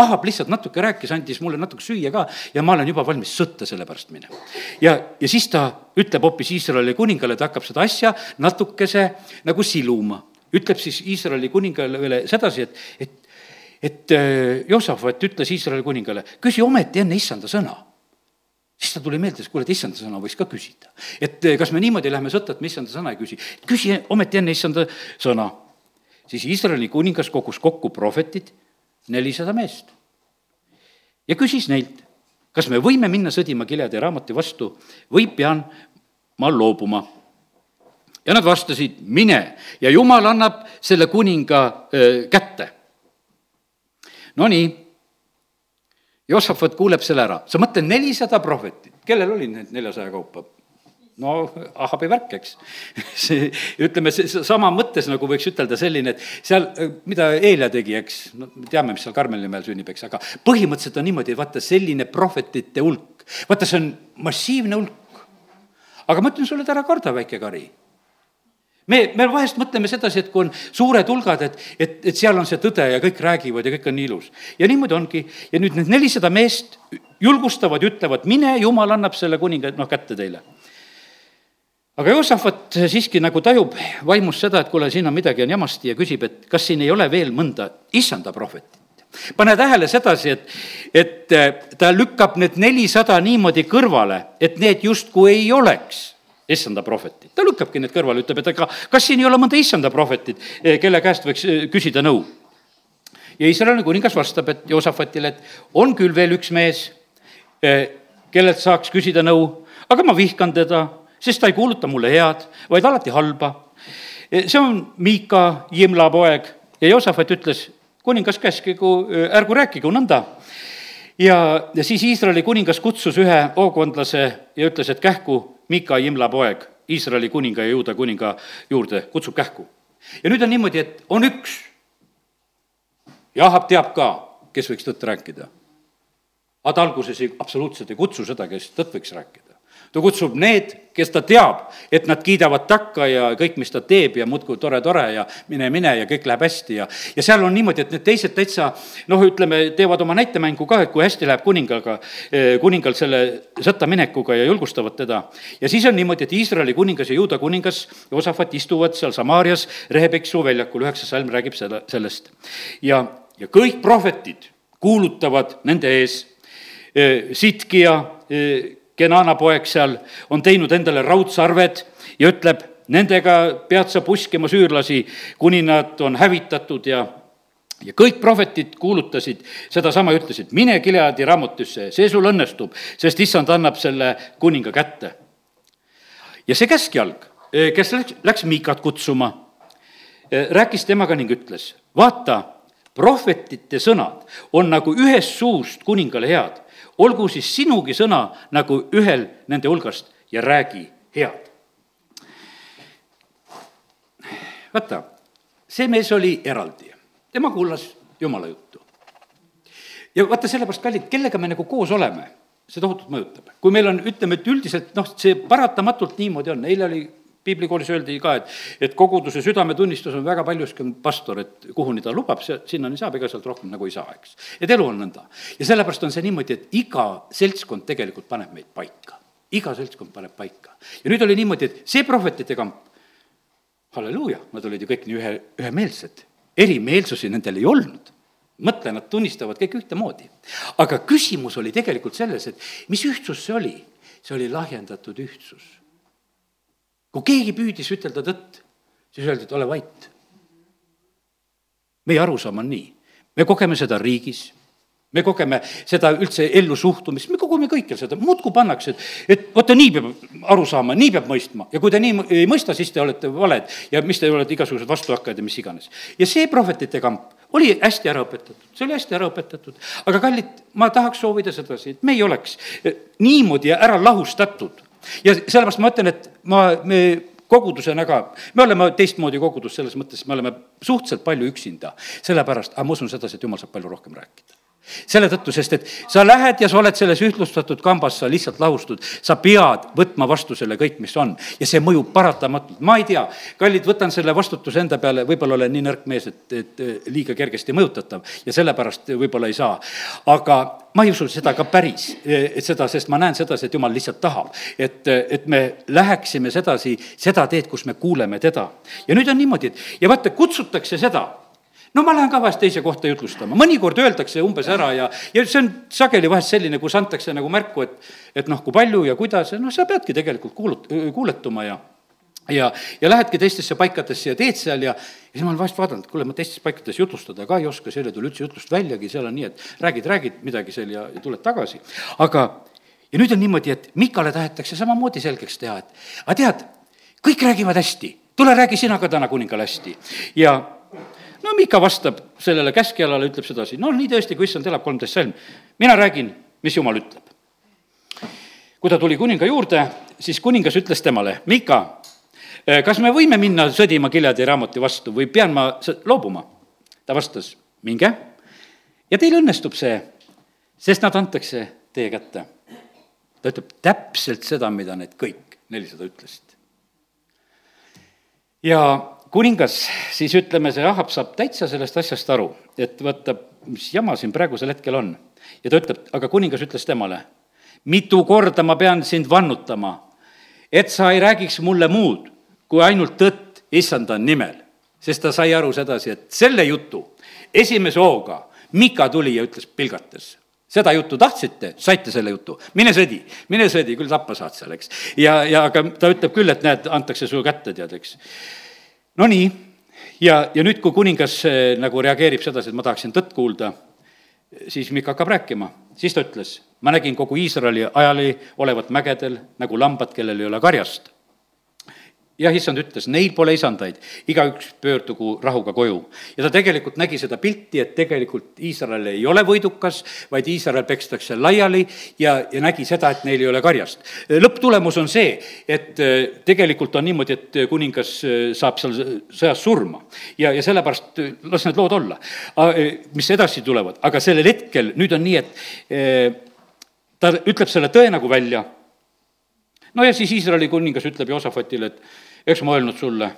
A: Ahab lihtsalt natuke rääkis, andis mulle natuke süüa ka ja ma olen juba valmis sõtta selle pärast minema. ja, ja siis ta ütleb hoopis Iisraeli kuningale, ta hakkab seda asja natukese nagu siluma. ütleb siis Iisraeli kuningale veel sedasi, et, et, et äh, Joosafat ütles Iisraeli kuningale, küsi ometi enne issanda sõna siis ta tuli meelde, et kuule, et issanda sõna võiks ka küsida. et äh, kas me niimoodi lähme sõtta, et me issanda sõna ei küsi. küsi ometi enne issanda sõna. siis Iisraeli kuningas kogus kokku prohvetid nelisada meest. ja küsis neilt, kas me võime minna sõdima Gileadi raamatu vastu või pean ma loobuma. ja nad vastasid, mine ja jumal annab selle kuninga kätte. Nonii, Joosafat kuuleb selle ära, sa mõtle nelisada prohvetit, kellel oli need neljasaja kaupa? No Ahabi värk, eks. see, ütleme, see sama mõttes nagu võiks ütelda selline, et seal, mida Eelia tegi, eks, no me teame, mis seal Karmeli mäel sünnib, eks, aga põhimõtteliselt on niimoodi, vaata, selline prohvetite hulk, vaata, see on massiivne hulk. aga ma ütlen sulle, et ära karda, väike kari me, me vahest mõtleme sedasi, et kui on suured hulgad, et, et, et seal on see tõde ja kõik räägivad ja kõik on nii ilus. ja niimoodi ongi. ja nüüd need nelisada meest julgustavad ja ütlevad, mine, jumal annab selle kuninga, noh, kätte teile. Aga Joosafat siiski nagu tajub vaimus seda, et kuule, siin on midagi on jamasti ja küsib, et kas siin ei ole veel mõnda issanda prohvetit pane tähele sedasi, et, et ta lükkab need nelisada niimoodi kõrvale, et need justkui ei oleks issanda prohvetit. ta lükkabki need kõrvale, ütleb, et aga kas siin ei ole mõnda issanda prohvetit, eh, kelle käest võiks eh, küsida nõu? ja Iisraeli kuningas vastab, et Joosafatile, et on küll veel üks mees, kellelt saaks küsida nõu, aga ma vihkan teda, sest ta ei kuuluta mulle head, vaid alati halba. see on Miika, Jimla poeg ja Joosafat ütles, kuningas käskigu, ärgu rääkigu nõnda ja, ja siis Iisraeli kuningas kutsus ühe hoogkondlase ja ütles, et kähku Mika Imla poeg, Iisraeli kuninga ja Juuda kuninga juurde, kutsub kähku. ja nüüd on niimoodi, et on üks. ja Ahab teab ka, kes võiks tõtt rääkida. aga ta alguses ei, absoluutselt ei kutsu seda, kes tõtt võiks rääkida ta kutsub need, kes ta teab, et nad kiidavad takka ja kõik, mis ta teeb ja muudkui tore, tore ja mine, mine ja kõik läheb hästi ja, ja seal on niimoodi, et need teised täitsa noh, ütleme, teevad oma näitemängu ka, et kui hästi läheb kuningaga, eh, kuningal selle sõtta minekuga ja julgustavad teda. ja siis on niimoodi, et Iisraeli kuningas ja Juuda kuningas ja Osafat istuvad seal Samaarias Rehepeksu väljakul, üheksas salm räägib selle, sellest. ja, ja kõik prohvetid kuulutavad nende ees, eh, Sitkia eh, Kenana poeg seal on teinud endale raudsarved ja ütleb, nendega pead sa puskima süürlasi, kuni nad on hävitatud ja ja kõik prohvetid kuulutasid sedasama ütlesid, mine Gileadi raamatusse, see sul õnnestub, sest issand annab selle kuninga kätte. ja see käskjalg, eh, kes läks, läks Miikat kutsuma, rääkis temaga ning ütles, vaata, prohvetite sõnad on nagu ühest suust kuningale head olgu siis sinugi sõna nagu ühel nende hulgast ja räägi head. vaata, see mees oli eraldi, tema kuulas jumala juttu. ja vaata, sellepärast, kallid, kellega me nagu koos oleme, see tohutult mõjutab. kui meil on, ütleme, et üldiselt noh, see paratamatult niimoodi on, eile oli piiblikoolis öeldi ka, et, et koguduse südametunnistus on väga paljuski on pastor, et kuhuni ta lubab, see, sinnani saab, ega sealt rohkem nagu ei saa, eks. et elu on nõnda. ja sellepärast on see niimoodi, et iga seltskond tegelikult paneb meid paika. iga seltskond paneb paika. ja nüüd oli niimoodi, et see prohvetite kamp, halleluuja, nad olid ju kõik nii ühe, ühemeelsed. erimeelsusi nendel ei olnud mõtle, nad tunnistavad kõik ühtemoodi. aga küsimus oli tegelikult selles, et mis ühtsus see oli? see oli lahjendatud ühtsus kui keegi püüdis ütelda tõtt, siis öeldi, et ole vait. meie arusaam on nii, me kogeme seda riigis, me kogeme seda üldse ellu suhtumist, me kogeme kõikjal seda, muudkui pannakse, et, et vaata, nii peab aru saama, nii peab mõistma. Ja kui te nii ei mõista, siis te olete valed ja mis te olete igasugused vastuhakkajad ja mis iganes. ja see prohvetite kamp oli hästi ära õpetatud, see oli hästi ära õpetatud, aga kallid, ma tahaks soovida sedasi, et me ei oleks niimoodi ära lahustatud ja sellepärast ma ütlen, et ma, me kogudusena ka, me oleme teistmoodi kogudus selles mõttes, me oleme suhteliselt palju üksinda, sellepärast, aga ma usun sedasi, et jumal saab palju rohkem rääkida selle tõttu, sest et sa lähed ja sa oled selles ühtlustatud kambas, sa lihtsalt lahustud, sa pead võtma vastu selle kõik, mis on. ja see mõjub paratamatult, ma ei tea, kallid, võtan selle vastutuse enda peale, võib-olla olen nii nõrk mees, et, et liiga kergesti mõjutatav ja sellepärast võib-olla ei saa. aga ma ei usu seda ka päris, et seda, sest ma näen sedasi, et jumal lihtsalt tahab, et, et me läheksime sedasi, seda teed, kus me kuuleme teda. ja nüüd on niimoodi, et ja vaata, kutsutakse seda no ma lähen ka vahest teise kohta jutlustama, mõnikord öeldakse umbes ära ja, ja see on sageli vahest selline, kus antakse nagu märku, et, et noh, kui palju ja kuidas ja noh, sa peadki tegelikult kuulut-, kuuletuma ja ja, ja lähedki teistesse paikadesse ja teed seal ja, ja siis ma olen vahest vaadanud, kuule, ma teistes paikades jutlustada ka ei oska, seal ei tule üldse jutlust väljagi, seal on nii, et räägid, räägid midagi seal ja, ja tuled tagasi. aga, ja nüüd on niimoodi, et Mikale tahetakse samamoodi selgeks teha, et aga tead, kõik räägivad hästi, tule räägi sina ka täna kuningale hästi. Ja no Miika vastab sellele käskjalale, ütleb sedasi, no nii tõesti, kui issand elab, kolmteist salm. mina räägin, mis jumal ütleb. kui ta tuli kuninga juurde, siis kuningas ütles temale, Mika, kas me võime minna sõdima Gileadi raamati vastu või pean ma loobuma? ta vastas, minge ja teil õnnestub see, sest nad antakse teie kätte. ta ütleb täpselt seda, mida need kõik nelisada ütlesid. ja kuningas, siis ütleme, see Ahab saab täitsa sellest asjast aru, et vaata, mis jama siin praegusel hetkel on. ja ta ütleb, aga kuningas ütles temale, mitu korda ma pean sind vannutama, et sa ei räägiks mulle muud kui ainult tõtt issanda nimel. sest ta sai aru sedasi, et selle jutu esimese hooga Mika tuli ja ütles pilgates, seda juttu tahtsite, saite selle jutu, mine sõdi, mine sõdi, küll tappa saad seal, eks. ja, ja aga ta ütleb küll, et näed, antakse su kätte, tead, eks. Nonii, ja, ja nüüd, kui kuningas eh, nagu reageerib sedasi, et ma tahaksin tõtt kuulda, siis Mikk hakkab rääkima, siis ta ütles, ma nägin kogu Iisraeli ajali olevat mägedel nagu lambad, kellel ei ole karjast jah, issand ütles, neil pole isandaid, igaüks pöördugu rahuga koju. ja ta tegelikult nägi seda pilti, et tegelikult Iisrael ei ole võidukas, vaid Iisrael pekstakse laiali ja, ja nägi seda, et neil ei ole karjast. lõpptulemus on see, et äh, tegelikult on niimoodi, et kuningas äh, saab seal sõjas surma. Ja, ja sellepärast äh, las need lood olla, mis edasi tulevad, aga sellel hetkel nüüd on nii, et ta ütleb selle tõe nagu välja. No ja siis Iisraeli kuningas ütleb Joosafatile, et eks ma öelnud sulle,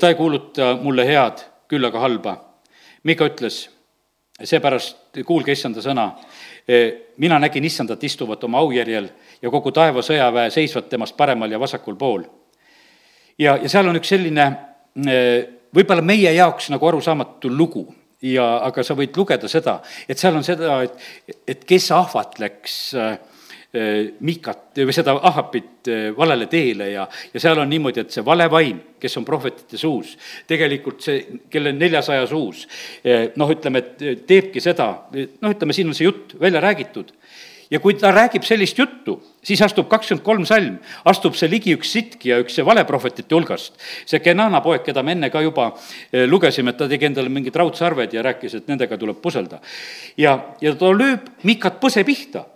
A: ta ei kuuluta mulle head, küll aga halba. Mika ütles, seepärast kuulge issanda sõna, mina nägin issandat istuvat oma aujärjel ja kogu taeva sõjaväe seisvat temast paremal ja vasakul pool. ja, ja seal on üks selline võib-olla meie jaoks nagu arusaamatu lugu ja, aga sa võid lugeda seda, et seal on seda, et, et kes ahvatleks äh, Mikat või seda Ahapit äh, valele teele ja, ja seal on niimoodi, et see vale vaim, kes on prohvetite suus, tegelikult see, kelle neljasaja suus, äh, noh, ütleme, et teebki seda, noh, ütleme, siin on see jutt välja räägitud ja kui ta räägib sellist juttu, siis astub kakskümmend kolm salm, astub see ligi üks sitk ja üks see valeprohvetite hulgast. see Kenana poeg, keda me enne ka juba lugesime, et ta tegi endale mingid raudsarved ja rääkis, et nendega tuleb puselda. ja, ja ta lööb Mikat põse pihta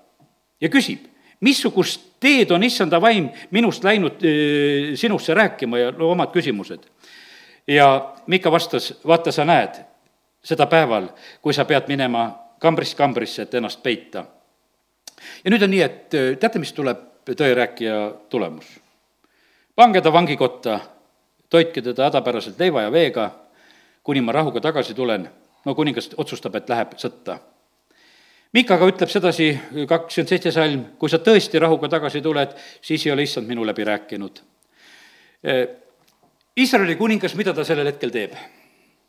A: ja küsib, missugust teed on issanda vaim minust läinud äh, sinusse rääkima ja no omad küsimused. ja Mika vastas, vaata, sa näed seda päeval, kui sa pead minema kambrist kambrisse, et ennast peita. ja nüüd on nii, et teate, mis tuleb tõerääkija tulemus? pange ta vangikotta, toitke teda hädapäraselt leiva ja veega, kuni ma rahuga tagasi tulen. no kuningas otsustab, et läheb sõtta Mikaga ütleb sedasi kakskümmend seitse salm, kui sa tõesti rahuga tagasi tuled, siis ei ole issand minu läbi rääkinud. Iisraeli kuningas, mida ta sellel hetkel teeb?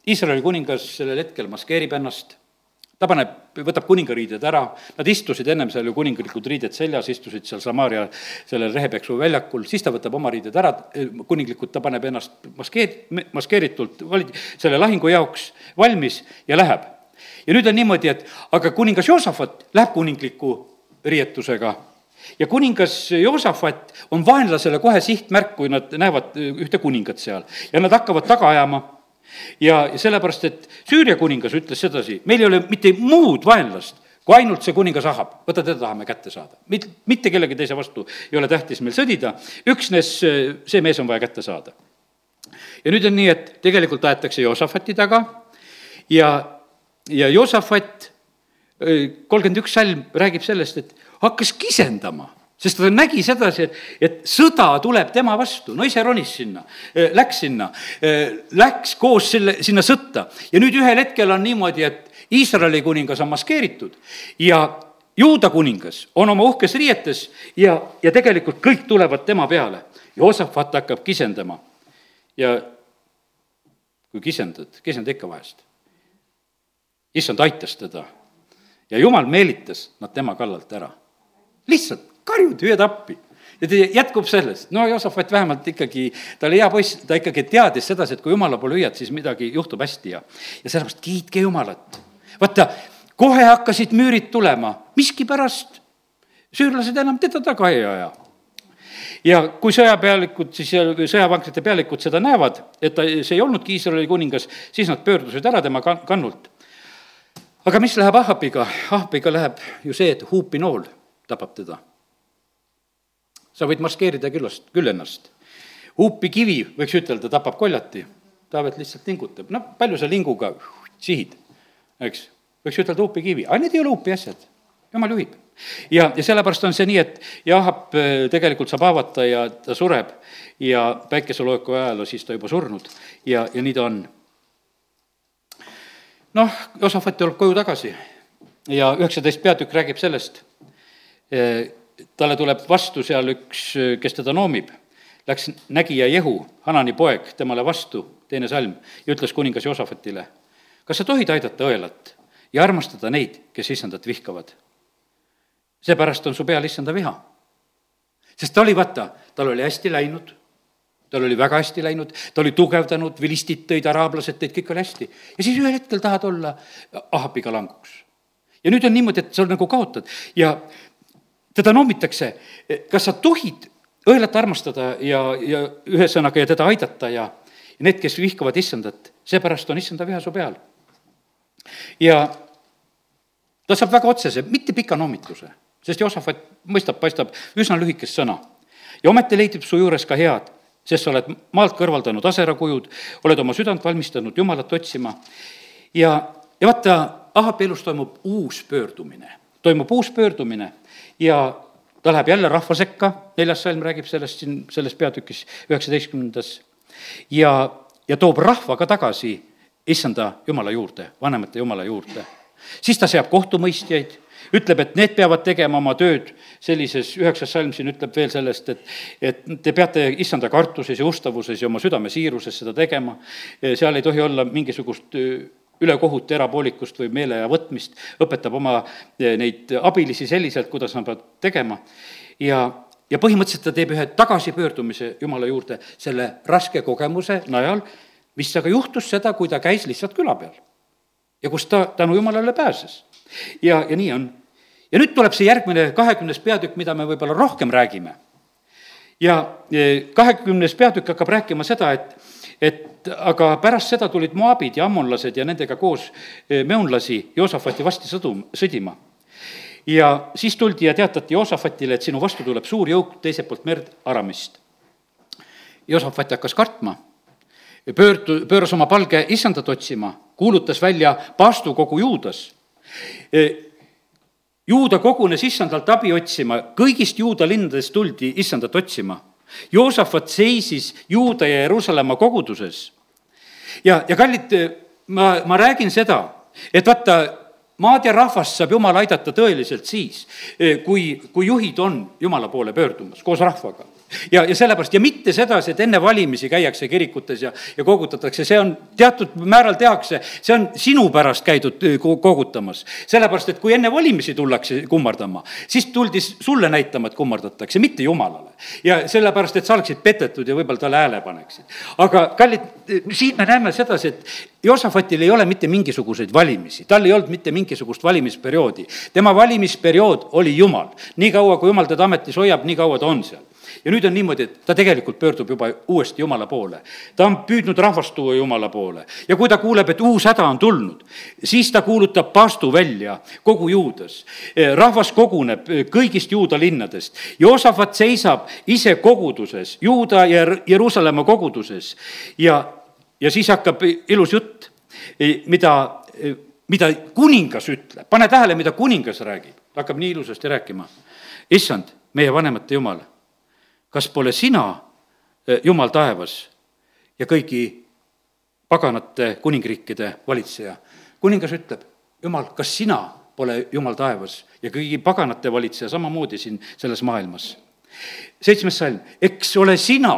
A: Iisraeli kuningas sellel hetkel maskeerib ennast, ta paneb, võtab kuningariided ära, nad istusid ennem seal ju kuningalikud riided seljas, istusid seal Samaria sellel rehepeksu väljakul, siis ta võtab oma riided ära, kuninglikud, ta paneb ennast maskeer-, maskeeritult vali-, selle lahingu jaoks valmis ja läheb ja nüüd on niimoodi, et aga kuningas Joosafat läheb kuningliku riietusega. Ja kuningas Joosafat on vaenlasele kohe sihtmärk, kui nad näevad ühte kuningat seal. Ja nad hakkavad taga ajama. Ja sellepärast, et Süüria kuningas ütles sedasi, meil ei ole mitte muud vaenlast, kui ainult see kuningas Ahab, võta teda tahame kätte saada. mit-, mitte kellegi teise vastu ei ole tähtis meil sõdida, üksnes see mees on vaja kätte saada. ja nüüd on nii, et tegelikult aetakse Joosafati taga. Ja ja Joosafat, kolmkümmend üks salm räägib sellest, et hakkas kisendama sest ta nägi sedasi, et, et sõda tuleb tema vastu, no ise ronis sinna, läks sinna, läks koos selle, sinna sõtta. Ja nüüd ühel hetkel on niimoodi, et Iisraeli kuningas on maskeeritud ja juuda kuningas on oma uhkes riietes ja, ja tegelikult kõik tulevad tema peale. Joosafat hakkab kisendama. Ja kui kisendad, kisenda ikka vahest issand aitas teda. Ja jumal meelitas nad tema kallalt ära. lihtsalt karjud, hüüad appi. Ja ta jätkub sellest, no Joosafat vähemalt ikkagi, ta oli hea poiss, ta ikkagi teadis sedasi, et kui jumala poole hüüad, siis midagi juhtub hästi ja, ja sellepärast kiitke Jumalat. vaata, kohe hakkasid müürid tulema, miskipärast? Süürlased enam teda taga ei aja. ja kui sõjapealikud, siis sõjavankrite pealikud seda näevad, et ta, see ei olnudki Iisraeli kuningas, siis nad pöördusid ära tema kan-, kannult aga mis läheb Ahabiga? Ahabiga läheb ju see, et huupinool tabab teda. sa võid maskeerida küllast, küll ennast. huupi kivi, võiks ütelda, tapab koljati. Taavet lihtsalt lingutab, no palju sa linguga sihid, eks. võiks ütelda huupi kivi, aga need ei ole huupi asjad, jumal juhib. ja, ja sellepärast on see nii, et Jaahab äh, tegelikult saab haavata ja ta sureb ja päikeseloojaku ajal siis ta juba surnud ja, ja nii ta on. Noh, Josafat tuleb koju tagasi ja üheksateist peatükk räägib sellest, äh, talle tuleb vastu seal üks, äh, kes teda noomib läks nägija Jehu, Hanani poeg, temale vastu, teine salm, ja ütles kuningas Josafatile, kas sa tohid aidata õelat ja armastada neid, kes issandat vihkavad? seepärast on su peal issanda viha. sest ta oli, vaata, tal oli hästi läinud, tal oli väga hästi läinud, ta oli tugevdanud, vilistid tõid, araablased tõid, kõik oli hästi. ja siis ühel hetkel tahad olla Ahabiga languks. ja nüüd on niimoodi, et sa nagu kaotad ja teda noomitakse, kas sa tohid õelat armastada ja, ja ühesõnaga ja teda aidata ja need, kes vihkavad issandat, seepärast on issanda viha su peal. ja ta saab väga otsese, mitte pika noomituse, sest Joosafat mõistab, paistab üsna lühikest sõna. ja ometi leidub su juures ka head, sest sa oled maalt kõrvaldanud aserakujud, oled oma südant valmistanud Jumalat otsima. Ja, ja vaata, Ahabi elus toimub uus pöördumine, toimub uus pöördumine ja ta läheb jälle rahva sekka, neljas salm räägib sellest siin selles peatükis üheksateistkümnendas, ja, ja toob rahva ka tagasi issanda jumala juurde, vanemate jumala juurde. siis ta seab kohtumõistjaid, ütleb, et need peavad tegema oma tööd sellises, üheksas salm siin ütleb veel sellest, et, et te peate issanda kartuses ja ustavuses ja oma südame siiruses seda tegema, seal ei tohi olla mingisugust ülekohut, erapoolikust või meeleaja võtmist, õpetab oma eh, neid abilisi selliselt, kuidas nad peavad tegema ja, ja põhimõtteliselt ta teeb ühe tagasipöördumise Jumala juurde selle raske kogemuse najal, mis aga juhtus seda, kui ta käis lihtsalt küla peal. ja kust ta tänu Jumalale pääses. ja, ja nii on. Ja nüüd tuleb see järgmine kahekümnes peatükk, mida me võib-olla rohkem räägime. ja eh, kahekümnes peatükk hakkab rääkima seda, et et aga pärast seda tulid moabid ja ammonlased ja nendega koos eh, meunlasi Joosafati vasti sõdu, sõdima. ja siis tuldi ja teatati Joosafatile, et sinu vastu tuleb suur jõuk teiselt poolt merd Aramist. Joosafat hakkas kartma, pöördu-, pööras oma palge issandat otsima, kuulutas välja paastu kogu Juudas eh, juuda kogunes issandalt abi otsima, kõigist juuda linnadest tuldi issandat otsima Joosafat seisis Juuda ja Jeruusalemma koguduses. ja, ja kallid, ma, ma räägin seda, et vaata, maad ja rahvast saab Jumal aidata tõeliselt siis, kui, kui juhid on Jumala poole pöördumas koos rahvaga ja, ja sellepärast ja mitte sedasi, et enne valimisi käiakse kirikutes ja, ja kogutatakse, see on teatud määral tehakse, see on sinu pärast käidud kogutamas. sellepärast, et kui enne valimisi tullakse kummardama, siis tuldi sulle näitama, et kummardatakse, mitte Jumalale. ja sellepärast, et sa oleksid petetud ja võib-olla talle hääle paneksid. aga kallid, siin me näeme sedasi, et Josafatil ei ole mitte mingisuguseid valimisi, tal ei olnud mitte mingisugust valimisperioodi. tema valimisperiood oli Jumal. niikaua, kui Jumal teda ametis hoiab, nii kaua ta on seal ja nüüd on niimoodi, et ta tegelikult pöördub juba uuesti Jumala poole. ta on püüdnud rahvast tuua Jumala poole ja kui ta kuuleb, et uus häda on tulnud, siis ta kuulutab paastu välja kogu juudas. rahvas koguneb kõigist juuda linnadest. Joosafat seisab ise koguduses, Juuda ja Jeruusalemma koguduses ja, ja siis hakkab ilus jutt, mida mida kuningas ütleb, pane tähele, mida kuningas räägib, ta hakkab nii ilusasti rääkima. issand, meie vanemate Jumal kas pole sina, eh, Jumal taevas ja kõigi paganate kuningriikide valitseja? kuningas ütleb, Jumal, kas sina pole Jumal taevas ja kõigi paganate valitseja samamoodi siin selles maailmas? seitsmes salm, eks ole sina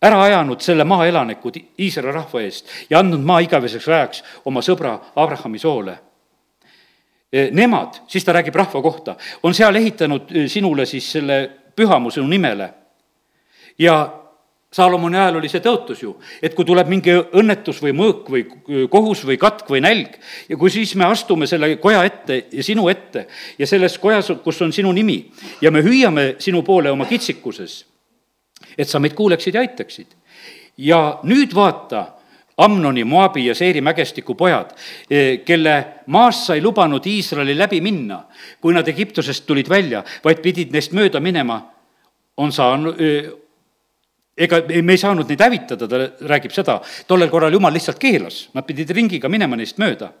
A: ära ajanud selle maa elanikud Iisraeli rahva eest ja andnud maa igaveseks rajaks oma sõbra Abrahami soole. Eh, nemad, siis ta räägib rahva kohta, on seal ehitanud eh, sinule siis selle pühamu sinu nimele. ja Saalomoni ajal oli see tõotus ju, et kui tuleb mingi õnnetus või mõõk või kohus või katk või nälg ja kui siis me astume selle koja ette ja sinu ette ja selles kojas, kus on sinu nimi ja me hüüame sinu poole oma kitsikuses, et sa meid kuuleksid ja aitaksid. ja nüüd vaata, Amnoni, Moabi ja Seeri mägestiku pojad, kelle maast sai lubanud Iisraeli läbi minna, kui nad Egiptusest tulid välja, vaid pidid neist mööda minema, on saanud, ega me ei saanud neid hävitada, ta räägib seda, tollel korral jumal lihtsalt keelas, nad pidid ringiga minema neist mööda.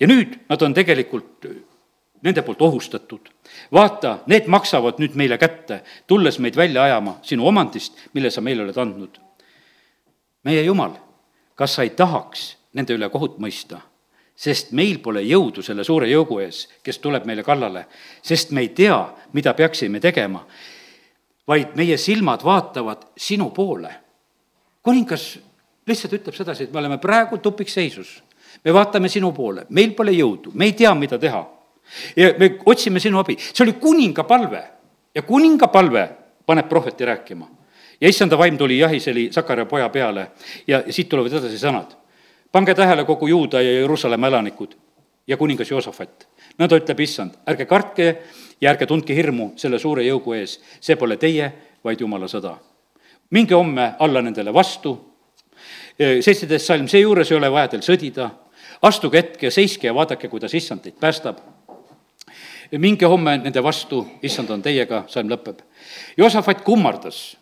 A: ja nüüd nad on tegelikult nende poolt ohustatud. vaata, need maksavad nüüd meile kätte, tulles meid välja ajama sinu omandist, mille sa meile oled andnud. meie Jumal, kas sa ei tahaks nende üle kohut mõista? sest meil pole jõudu selle suure jõugu ees, kes tuleb meile kallale, sest me ei tea, mida peaksime tegema, vaid meie silmad vaatavad sinu poole. kuningas lihtsalt ütleb sedasi, et me oleme praegu tupikseisus. me vaatame sinu poole, meil pole jõudu, me ei tea, mida teha ja me otsime sinu abi, see oli kuninga palve ja kuninga palve paneb prohveti rääkima. Ja issanda vaim tuli Jahiseli Sakara poja peale ja siit tulevad edasi sõnad. pange tähele kogu Juuda ja Jeruusalemma elanikud ja kuningas Joosafat. nõnda ütleb issand, ärge kartke ja ärge tundke hirmu selle suure jõugu ees, see pole teie, vaid jumala sõda. minge homme alla nendele vastu, seitseteist salm, seejuures ei ole vaja teil sõdida, astuge hetke, seiske ja vaadake, kuidas issand teid päästab minge homme nende vastu, issand on teiega, salm lõpeb. Joosafat kummardas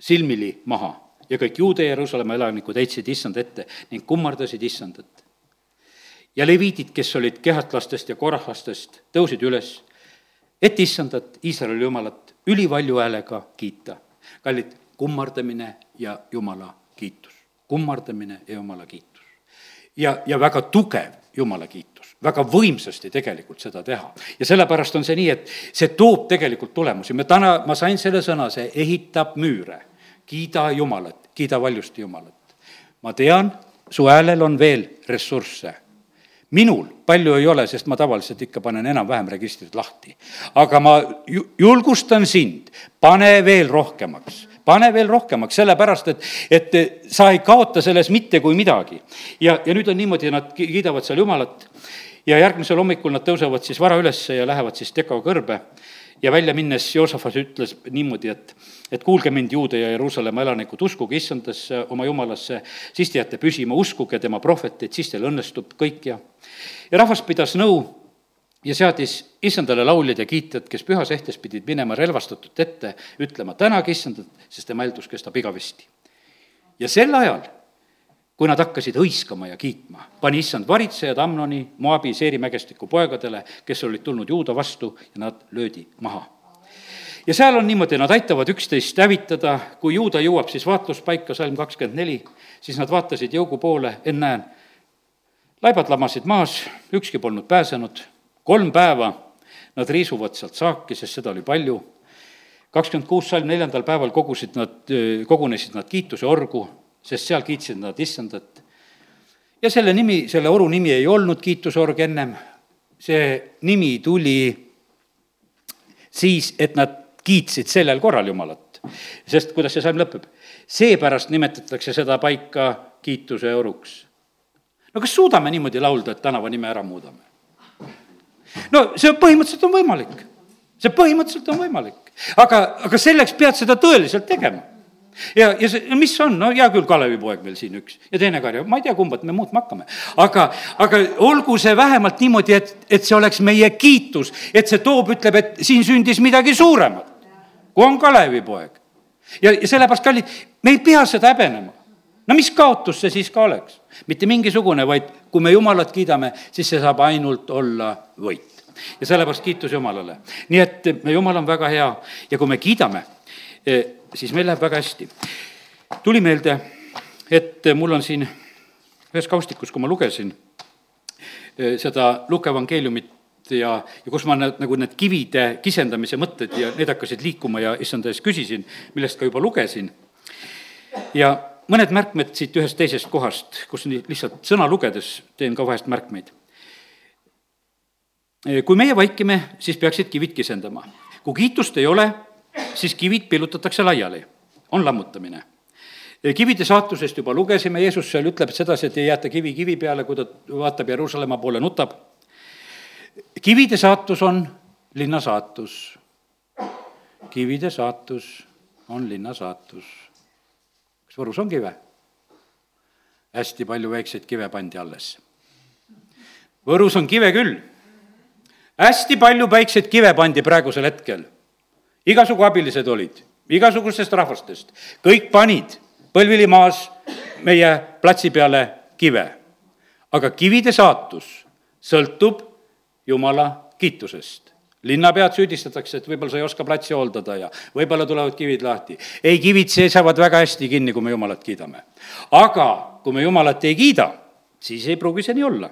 A: silmili maha ja kõik Juude ja Jeruusalemma elanikud heitsid issand ette ning kummardasid issandat. ja leviidid, kes olid kehatlastest ja korahastest, tõusid üles, et issandat, Iisraeli jumalat, ülivalju häälega kiita. kallid, kummardamine ja jumala kiitus, kummardamine ja jumala kiitus. ja, ja väga tugev jumala kiitus, väga võimsasti tegelikult seda teha. ja sellepärast on see nii, et see toob tegelikult tulemusi, me täna, ma sain selle sõna, see ehitab müüre. Kiida Jumalat, kiida valjusti Jumalat. ma tean, su häälel on veel ressursse minul palju ei ole, sest ma tavaliselt ikka panen enam-vähem registrid lahti. aga ma julgustan sind, pane veel rohkemaks pane veel rohkemaks, sellepärast et, et sa ei kaota selles mitte kui midagi. ja, ja nüüd on niimoodi, nad kiidavad seal Jumalat ja järgmisel hommikul nad tõusevad siis vara ülesse ja lähevad siis Teko kõrbe ja välja minnes Joosafas ütles niimoodi, et, et kuulge mind, Juude ja Jeruusalemma elanikud, uskuge issandasse, oma jumalasse, siis te jääte püsima, uskuge tema prohveteid, siis teil õnnestub kõik ja ja rahvas pidas nõu ja seadis issandale lauljad ja kiitjad, kes pühas ehtes pidid minema relvastatult ette, ütlema tänage issandat, sest tema eeldus kestab igavesti. ja sel ajal, kui nad hakkasid hõiskama ja kiitma, pani issand varitsejad Amnoni, Moabi, Seeri mägestiku poegadele, kes olid tulnud juuda vastu ja nad löödi maha. ja seal on niimoodi, nad aitavad üksteist hävitada, kui juuda jõuab siis vaatluspaika, salm kakskümmend neli, siis nad vaatasid jõugu poole, ennäen, laibad lamasid maas, ükski polnud pääsenud. Kolm päeva nad riisuvad sealt saaki, sest seda oli palju. kakskümmend kuus salm neljandal päeval kogusid nad, kogunesid nad kiituse orgu, sest seal kiitsid nad issandat. ja selle nimi, selle oru nimi ei olnud kiitusorg ennem, see nimi tuli siis, et nad kiitsid sellel korral Jumalat. sest kuidas see salm lõpeb? seepärast nimetatakse seda paika kiituse oruks. no kas suudame niimoodi laulda, et tänava nime ära muudame? no see põhimõtteliselt on võimalik. see põhimõtteliselt on võimalik. aga, aga selleks pead seda tõeliselt tegema ja, ja see, mis on, no hea küll, Kalevipoeg meil siin üks ja teine karja, ma ei tea, kumbat me muutma hakkame. aga, aga olgu see vähemalt niimoodi, et, et see oleks meie kiitus, et see toob, ütleb, et siin sündis midagi suuremat, kui on Kalevipoeg. ja, ja sellepärast, kallid, me ei pea seda häbenema. no mis kaotus see siis ka oleks? mitte mingisugune, vaid kui me Jumalat kiidame, siis see saab ainult olla võit. ja sellepärast kiitus Jumalale. nii et Jumal on väga hea ja kui me kiidame, eh, siis meil läheb väga hästi. tuli meelde, et mul on siin ühes kaustikus, kui ma lugesin eh, seda Luke evangeeliumit ja, ja kus ma need, nagu need kivide kisendamise mõtted ja need hakkasid liikuma ja issanda eest küsisin, millest ka juba lugesin. ja mõned märkmed siit ühest teisest kohast, kus nii lihtsalt sõna lugedes teen ka vahest märkmeid. kui meie vaikime, siis peaksid kivid kisendama. kui kiitust ei ole, siis kivid pillutatakse laiali, on lammutamine. kivide saatusest juba lugesime, Jeesus seal ütleb sedasi, et ei jäeta kivi kivi peale, kui ta vaatab Jeruusalemma poole, nutab. kivide saatus on linna saatus. kivide saatus on linna saatus kas Võrus on kive? hästi palju väikseid kive pandi alles. Võrus on kive küll. hästi palju väikseid kive pandi praegusel hetkel. Igasugu abilised olid, igasugustest rahvastest, kõik panid põlvili maas meie platsi peale kive. aga kivide saatus sõltub Jumala kiitusest linnapead süüdistatakse, et võib-olla sa ei oska platsi hooldada ja võib-olla tulevad kivid lahti. ei, kivid seisavad väga hästi kinni, kui me Jumalat kiidame. aga kui me Jumalat ei kiida, siis ei pruugi see nii olla.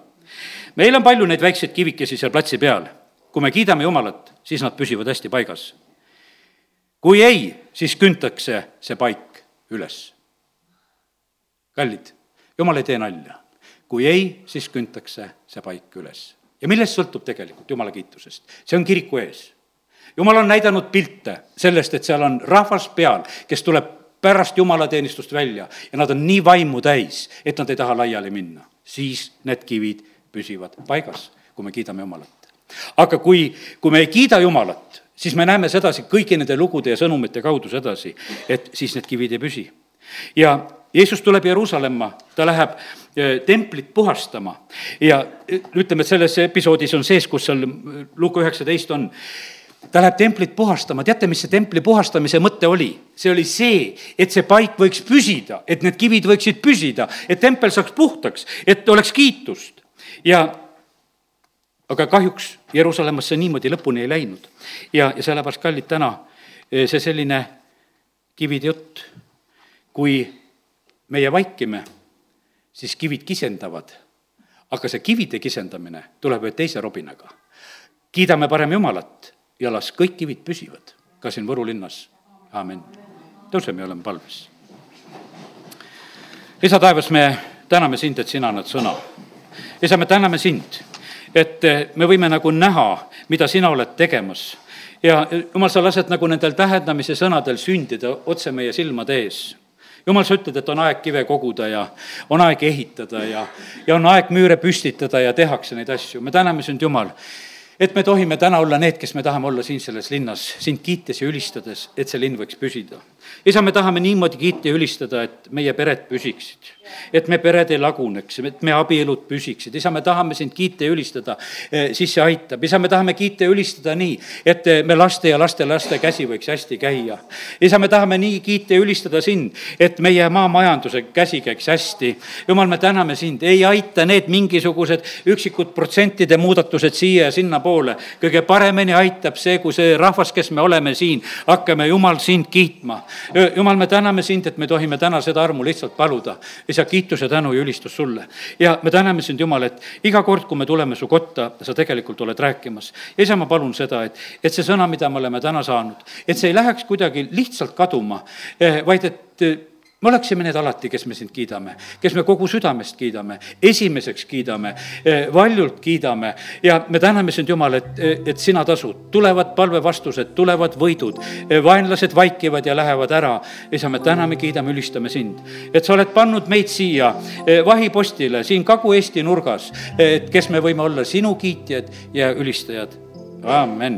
A: meil on palju neid väikseid kivikesi seal platsi peal. kui me kiidame Jumalat, siis nad püsivad hästi paigas. Kui ei, siis küntakse see paik üles. kallid, Jumal ei tee nalja. kui ei, siis küntakse see paik üles ja millest sõltub tegelikult Jumala kiitusest? see on kiriku ees. Jumal on näidanud pilte sellest, et seal on rahvas peal, kes tuleb pärast jumalateenistust välja ja nad on nii vaimu täis, et nad ei taha laiali minna. siis need kivid püsivad paigas, kui me kiidame Jumalat. aga kui, kui me ei kiida Jumalat, siis me näeme sedasi kõigi nende lugude ja sõnumite kaudu sedasi, et siis need kivid ei püsi. ja Jeesus tuleb Jeruusalemma, ta läheb eh, templit puhastama ja eh, ütleme, et selles episoodis on sees, kus seal lugu üheksateist on, ta läheb templit puhastama, teate, mis see templi puhastamise mõte oli? see oli see, et see paik võiks püsida, et need kivid võiksid püsida, et tempel saaks puhtaks, et oleks kiitust. ja aga kahjuks Jeruusalemmas see niimoodi lõpuni ei läinud. ja, ja sellepärast, kallid, täna eh, see selline kivide jutt, kui meie vaikime, siis kivid kisendavad. aga see kivide kisendamine tuleb ühe teise robinaga. kiidame parem Jumalat ja las kõik kivid püsivad, ka siin Võru linnas, aamen. tõuseme ja oleme palves. isa taevas, me täname sind, et sina annad sõna. isa, me täname sind, et me võime nagu näha, mida sina oled tegemas ja jumal, sa lased nagu nendel tähendamise sõnadel sündida otse meie silmade ees jumal, sa ütled, et on aeg kive koguda ja on aeg ehitada ja, ja on aeg müüre püstitada ja tehakse neid asju. me täname sind, Jumal et me tohime täna olla need, kes me tahame olla siin selles linnas, sind kiites ja ülistades, et see linn võiks püsida. Isa, me tahame niimoodi kiita ja ülistada, et meie pered püsiksid, et me pered ei laguneks, et me abielud püsiksid. isa, me tahame sind kiita ja ülistada, eh, siis see aitab. isa, me tahame kiita ja ülistada nii, et eh, me laste ja lastelaste käsi võiks hästi käia. isa, me tahame nii kiita ja ülistada sind, et meie maamajanduse käsi käiks hästi. jumal, me täname sind, ei aita need mingisugused üksikud protsentide muudatused siia ja sinna poole. kõige paremini aitab see, kui see rahvas, kes me oleme siin, hakkame, Jumal, sind kiitma. Jumal, me täname sind, et me tohime täna seda armu lihtsalt paluda. isa, kiituse, tänu ja ülistus sulle. ja me täname sind, Jumal, et iga kord, kui me tuleme su kotta, sa tegelikult oled rääkimas. ja isa, ma palun seda, et, et see sõna, mida me oleme täna saanud, et see ei läheks kuidagi lihtsalt kaduma, eh, vaid et me oleksime need alati, kes me sind kiidame, kes me kogu südamest kiidame, esimeseks kiidame, eh, valjult kiidame ja me täname sind, Jumal, et, et sina tasud, tulevad palvevastused, tulevad võidud, eh, vaenlased vaikivad ja lähevad ära. isa, me täname, kiidame, ülistame sind, et sa oled pannud meid siia eh, vahipostile siin Kagu-Eesti nurgas, et kes me võime olla sinu kiitjad ja ülistajad. amen.